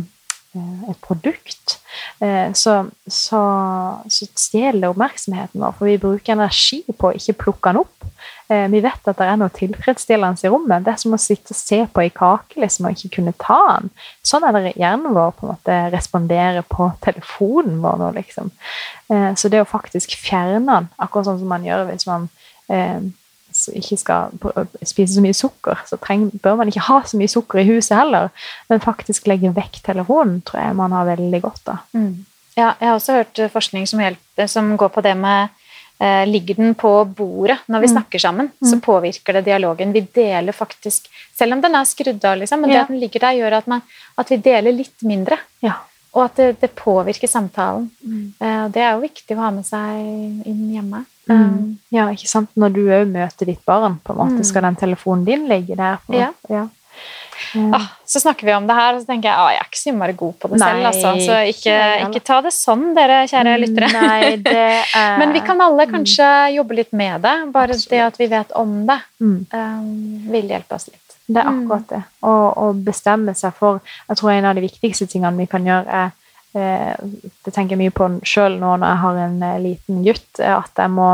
et produkt, eh, så, så, så stjeler det oppmerksomheten vår, for vi bruker energi på å ikke plukke den opp. Eh, vi vet at det er noe tilfredsstillende i rommet. Det er som å sitte og se på ei kake liksom, og ikke kunne ta den. Sånn er det hjernen vår på en måte responderer på telefonen vår nå, liksom. Eh, så det å faktisk fjerne den, akkurat sånn som man gjør hvis man eh, ikke skal spise så mye sukker, så treng, bør man ikke ha så mye sukker i huset heller, men faktisk legge vekk telefonen, tror jeg man har veldig godt av. Mm. Ja, jeg har også hørt eh, forskning som, hjelper, som går på det med eh, Ligger den på bordet når vi Mm. snakker sammen, så Mm. påvirker det dialogen. Vi deler faktisk Selv om den er skrudd av, liksom, men det at den ligger der, gjør at, man, at vi deler litt mindre. Ja. Og at det, det påvirker samtalen. Mm. Eh, det er jo viktig å ha med seg inn hjemme. Mm. Ja, ikke sant? Når du òg møter ditt barn, på en måte, Mm. skal den telefonen din ligge der? På, Ja. ja. Ah, så snakker vi om det her, og så tenker jeg at jeg er ikke så innmari god på det Nei, selv. Altså. Så ikke, ikke ta det sånn, dere kjære lyttere. Nei, det er Men vi kan alle kanskje jobbe litt med det. Bare Absolutt. det at vi vet om det, mm. um, vil hjelpe oss litt. Det er Mm. akkurat det. Å, bestemme seg for Jeg tror en av de viktigste tingene vi kan gjøre, er Det tenker jeg mye på sjøl nå når jeg har en eh, liten gutt, er at jeg må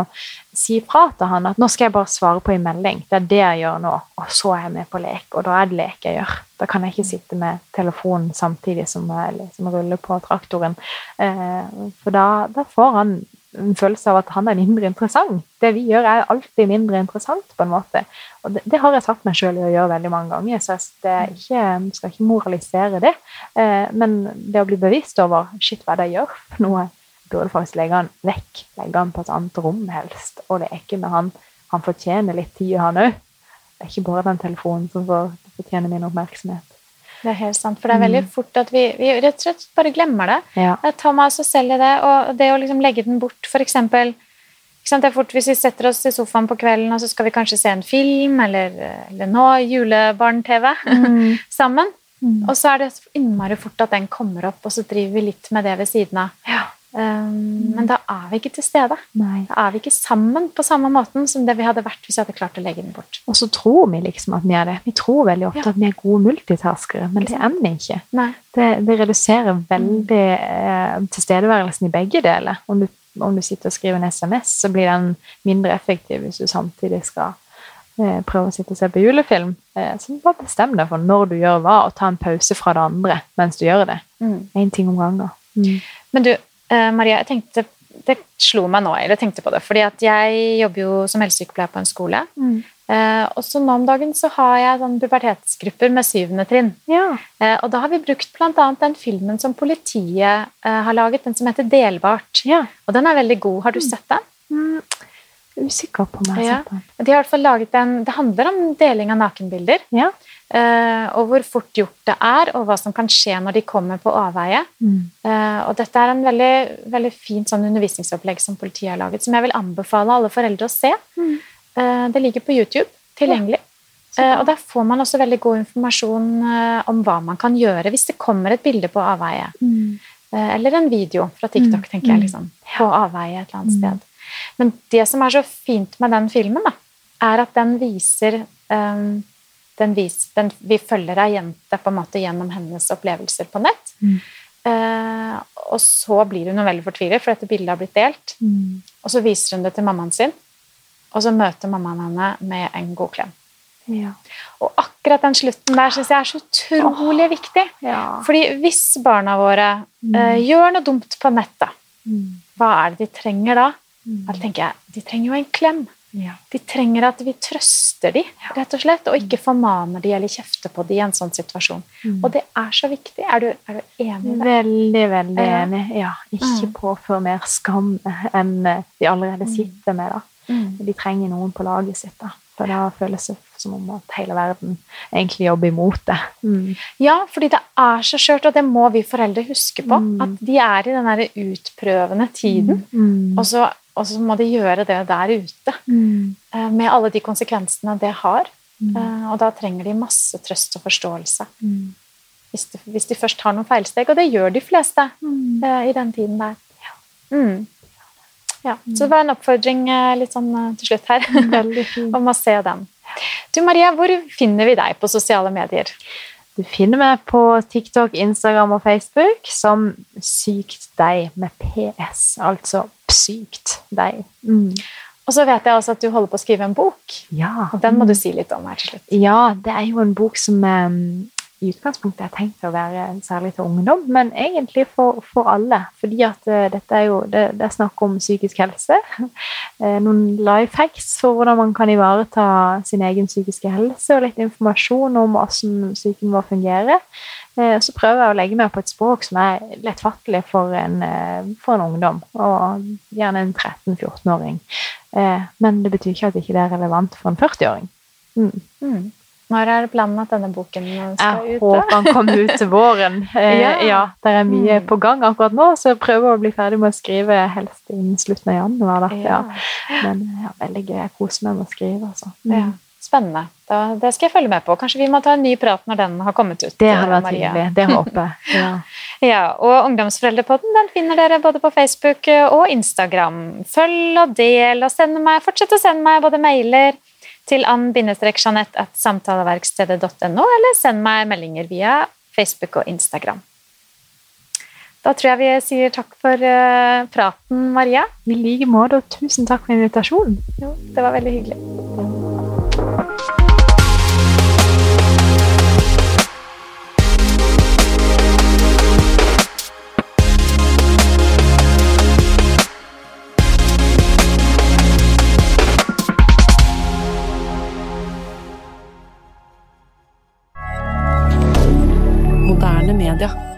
si fra til han at nå skal jeg bare svare på en melding. Det er det jeg gjør nå. Og så er jeg med på lek, og da er det lek jeg gjør. Da kan jeg ikke sitte med telefonen samtidig som jeg liksom ruller på traktoren. Eh, for da, da får han en følelse av at han er mindre interessant. Det vi gjør, er alltid mindre interessant, på en måte. Og det, det har jeg satt meg sjøl i å gjøre veldig mange ganger, så jeg det er ikke, skal ikke moralisere det. Eh, men det å bli bevisst over shit, hva er det jeg gjør for noe, burde faktisk legge han vekk. Legge han på et annet rom, helst. Og leke med han. Han fortjener litt tid, han òg. Det er ikke bare den telefonen som får, fortjener min oppmerksomhet. Det er helt sant, for det er veldig Mm. fort at vi, vi rett og slett bare glemmer det. Ja. Jeg tar meg altså selv i det, og det å liksom legge den bort, for eksempel Det er fort hvis vi setter oss i sofaen på kvelden, og så skal vi kanskje se en film, eller, eller nå julebarn-TV Mm. sammen. Mm. Og så er det innmari fort at den kommer opp, og så driver vi litt med det ved siden av. Ja. Um, men da er vi ikke til stede. Nei. Da er vi ikke sammen på samme måten som det vi hadde vært hvis vi hadde klart å legge den bort. Og så tror vi liksom at vi er det. Vi tror veldig ofte Ja. at vi er gode multitaskere, men det er vi ikke. Nei. Det, det reduserer veldig eh, tilstedeværelsen i begge deler. Om du, om du sitter og skriver en SMS, så blir den mindre effektiv hvis du samtidig skal eh, prøver å sitte og se på julefilm, eh, så bare bestem deg for når du gjør hva, og ta en pause fra det andre mens du gjør det. Én ting om gangen. Mm. Men du, Maria, jeg tenkte, det slo meg nå, eller tenkte på det, fordi at jeg jobber jo som helsesykepleier på en skole. Mm. Eh, og så nå om dagen så har jeg sånn pubertetsgrupper med syvende trinn. Ja. Eh, og da har vi brukt bl.a. den filmen som politiet eh, har laget, den som heter Delbart. ja. Og den er veldig god. Har du sett den? Mm. Usikker på om jeg har sett den. De har i hvert fall laget en, Det handler om deling av nakenbilder. Ja. Eh, og hvor fort gjort det er, og hva som kan skje når de kommer på avveie. Mm. Eh, og dette er en veldig, veldig fint sånn undervisningsopplegg som politiet har laget, som jeg vil anbefale alle foreldre å se. Mm. Eh, det ligger på YouTube, tilgjengelig. Ja. og der får man også veldig god informasjon om hva man kan gjøre hvis det kommer et bilde på avveie. Mm. Eller en video fra TikTok, Mm, tenker jeg, mm. liksom, på avveie et eller annet Mm. sted. Men det som er så fint med den filmen, da, er at den viser um, den vis, den, Vi følger ei jente på en måte gjennom hennes opplevelser på nett. Mm. Eh, og så blir hun veldig fortvilet, for dette bildet har blitt delt. Mm. Og så viser hun det til mammaen sin, og så møter mammaen henne med en god klem. Ja. Og akkurat den slutten der syns jeg er så utrolig viktig. Ja. Fordi hvis barna våre Mm. eh, gjør noe dumt på nettet, Mm. hva er det de trenger da? Mm. Da tenker jeg, De trenger jo en klem. Ja. De trenger at vi trøster dem, rett og slett, og ikke formaner dem eller kjefter på dem i en sånn situasjon. Mm. Og det er så viktig. Er du, er du enig i det? Veldig, veldig Ja. enig. Ja, ikke Mm. påfør mer skam enn de allerede sitter med. da. Mm. De trenger noen på laget sitt. da. For da føles det som om at hele verden egentlig jobber imot det. Mm. Ja, fordi det er så skjørt, og det må vi foreldre huske på. Mm. At de er i den utprøvende tiden, Mm. og, så, og så må de gjøre det der ute. Mm. eh, Med alle de konsekvensene det har. Mm. Eh, Og da trenger de masse trøst og forståelse. Mm. Hvis de, hvis de først har noen feilsteg, og det gjør de fleste Mm. eh, i den tiden der. Mm. Ja, så det var en oppfordring litt sånn til slutt her, om å se den. Du Maria, hvor finner vi deg på sosiale medier? Du finner meg på TikTok, Instagram og Facebook som Sykt deg med PS, altså Sykt deg. Mm. Og så vet jeg også at du holder på å skrive en bok, Ja. og den må du si litt om her til slutt. Ja, det er jo en bok som um, i utgangspunktet er tenkt å være særlig til ungdom, men egentlig for, for alle. Fordi at uh, dette er jo det, det er snakk om psykisk helse. Uh, noen life hacks for hvordan man kan ivareta sin egen psykiske helse, og litt informasjon om hvordan psyken vår fungerer. Uh, så prøver jeg å legge meg på et språk som er lettfattelig for en, for en ungdom, og gjerne en 13-14-åring. Uh, men det betyr ikke at det ikke er relevant for en 40-åring. Mm. Mm. Når er planen at denne boken skal Jeg ut? håper den kommer ut til våren. Eh, Ja. ja. Det er mye Mm. på gang akkurat nå, så jeg prøver å bli ferdig med å skrive helst innen slutten av januar. Ja. Men ja, veldig gøy. Jeg koser meg med å skrive. Altså. Ja. Spennende. Da, det skal jeg følge med på. Kanskje vi må ta en ny prat når den har kommet ut. Det hadde vært Maria. hyggelig. Det håper jeg. Ja. Ja, og Ungdomsforeldrepodden den finner dere både på Facebook og Instagram. Følg og del, og send meg, fortsett å sende meg både mailer til ann-jeanette at samtaleverkstedet.no, eller send meg meldinger via Facebook og Instagram. Da tror jeg vi sier takk for eh, praten, Maria. I like måte, og tusen takk for invitasjonen. Jo, det var veldig hyggelig. Canada.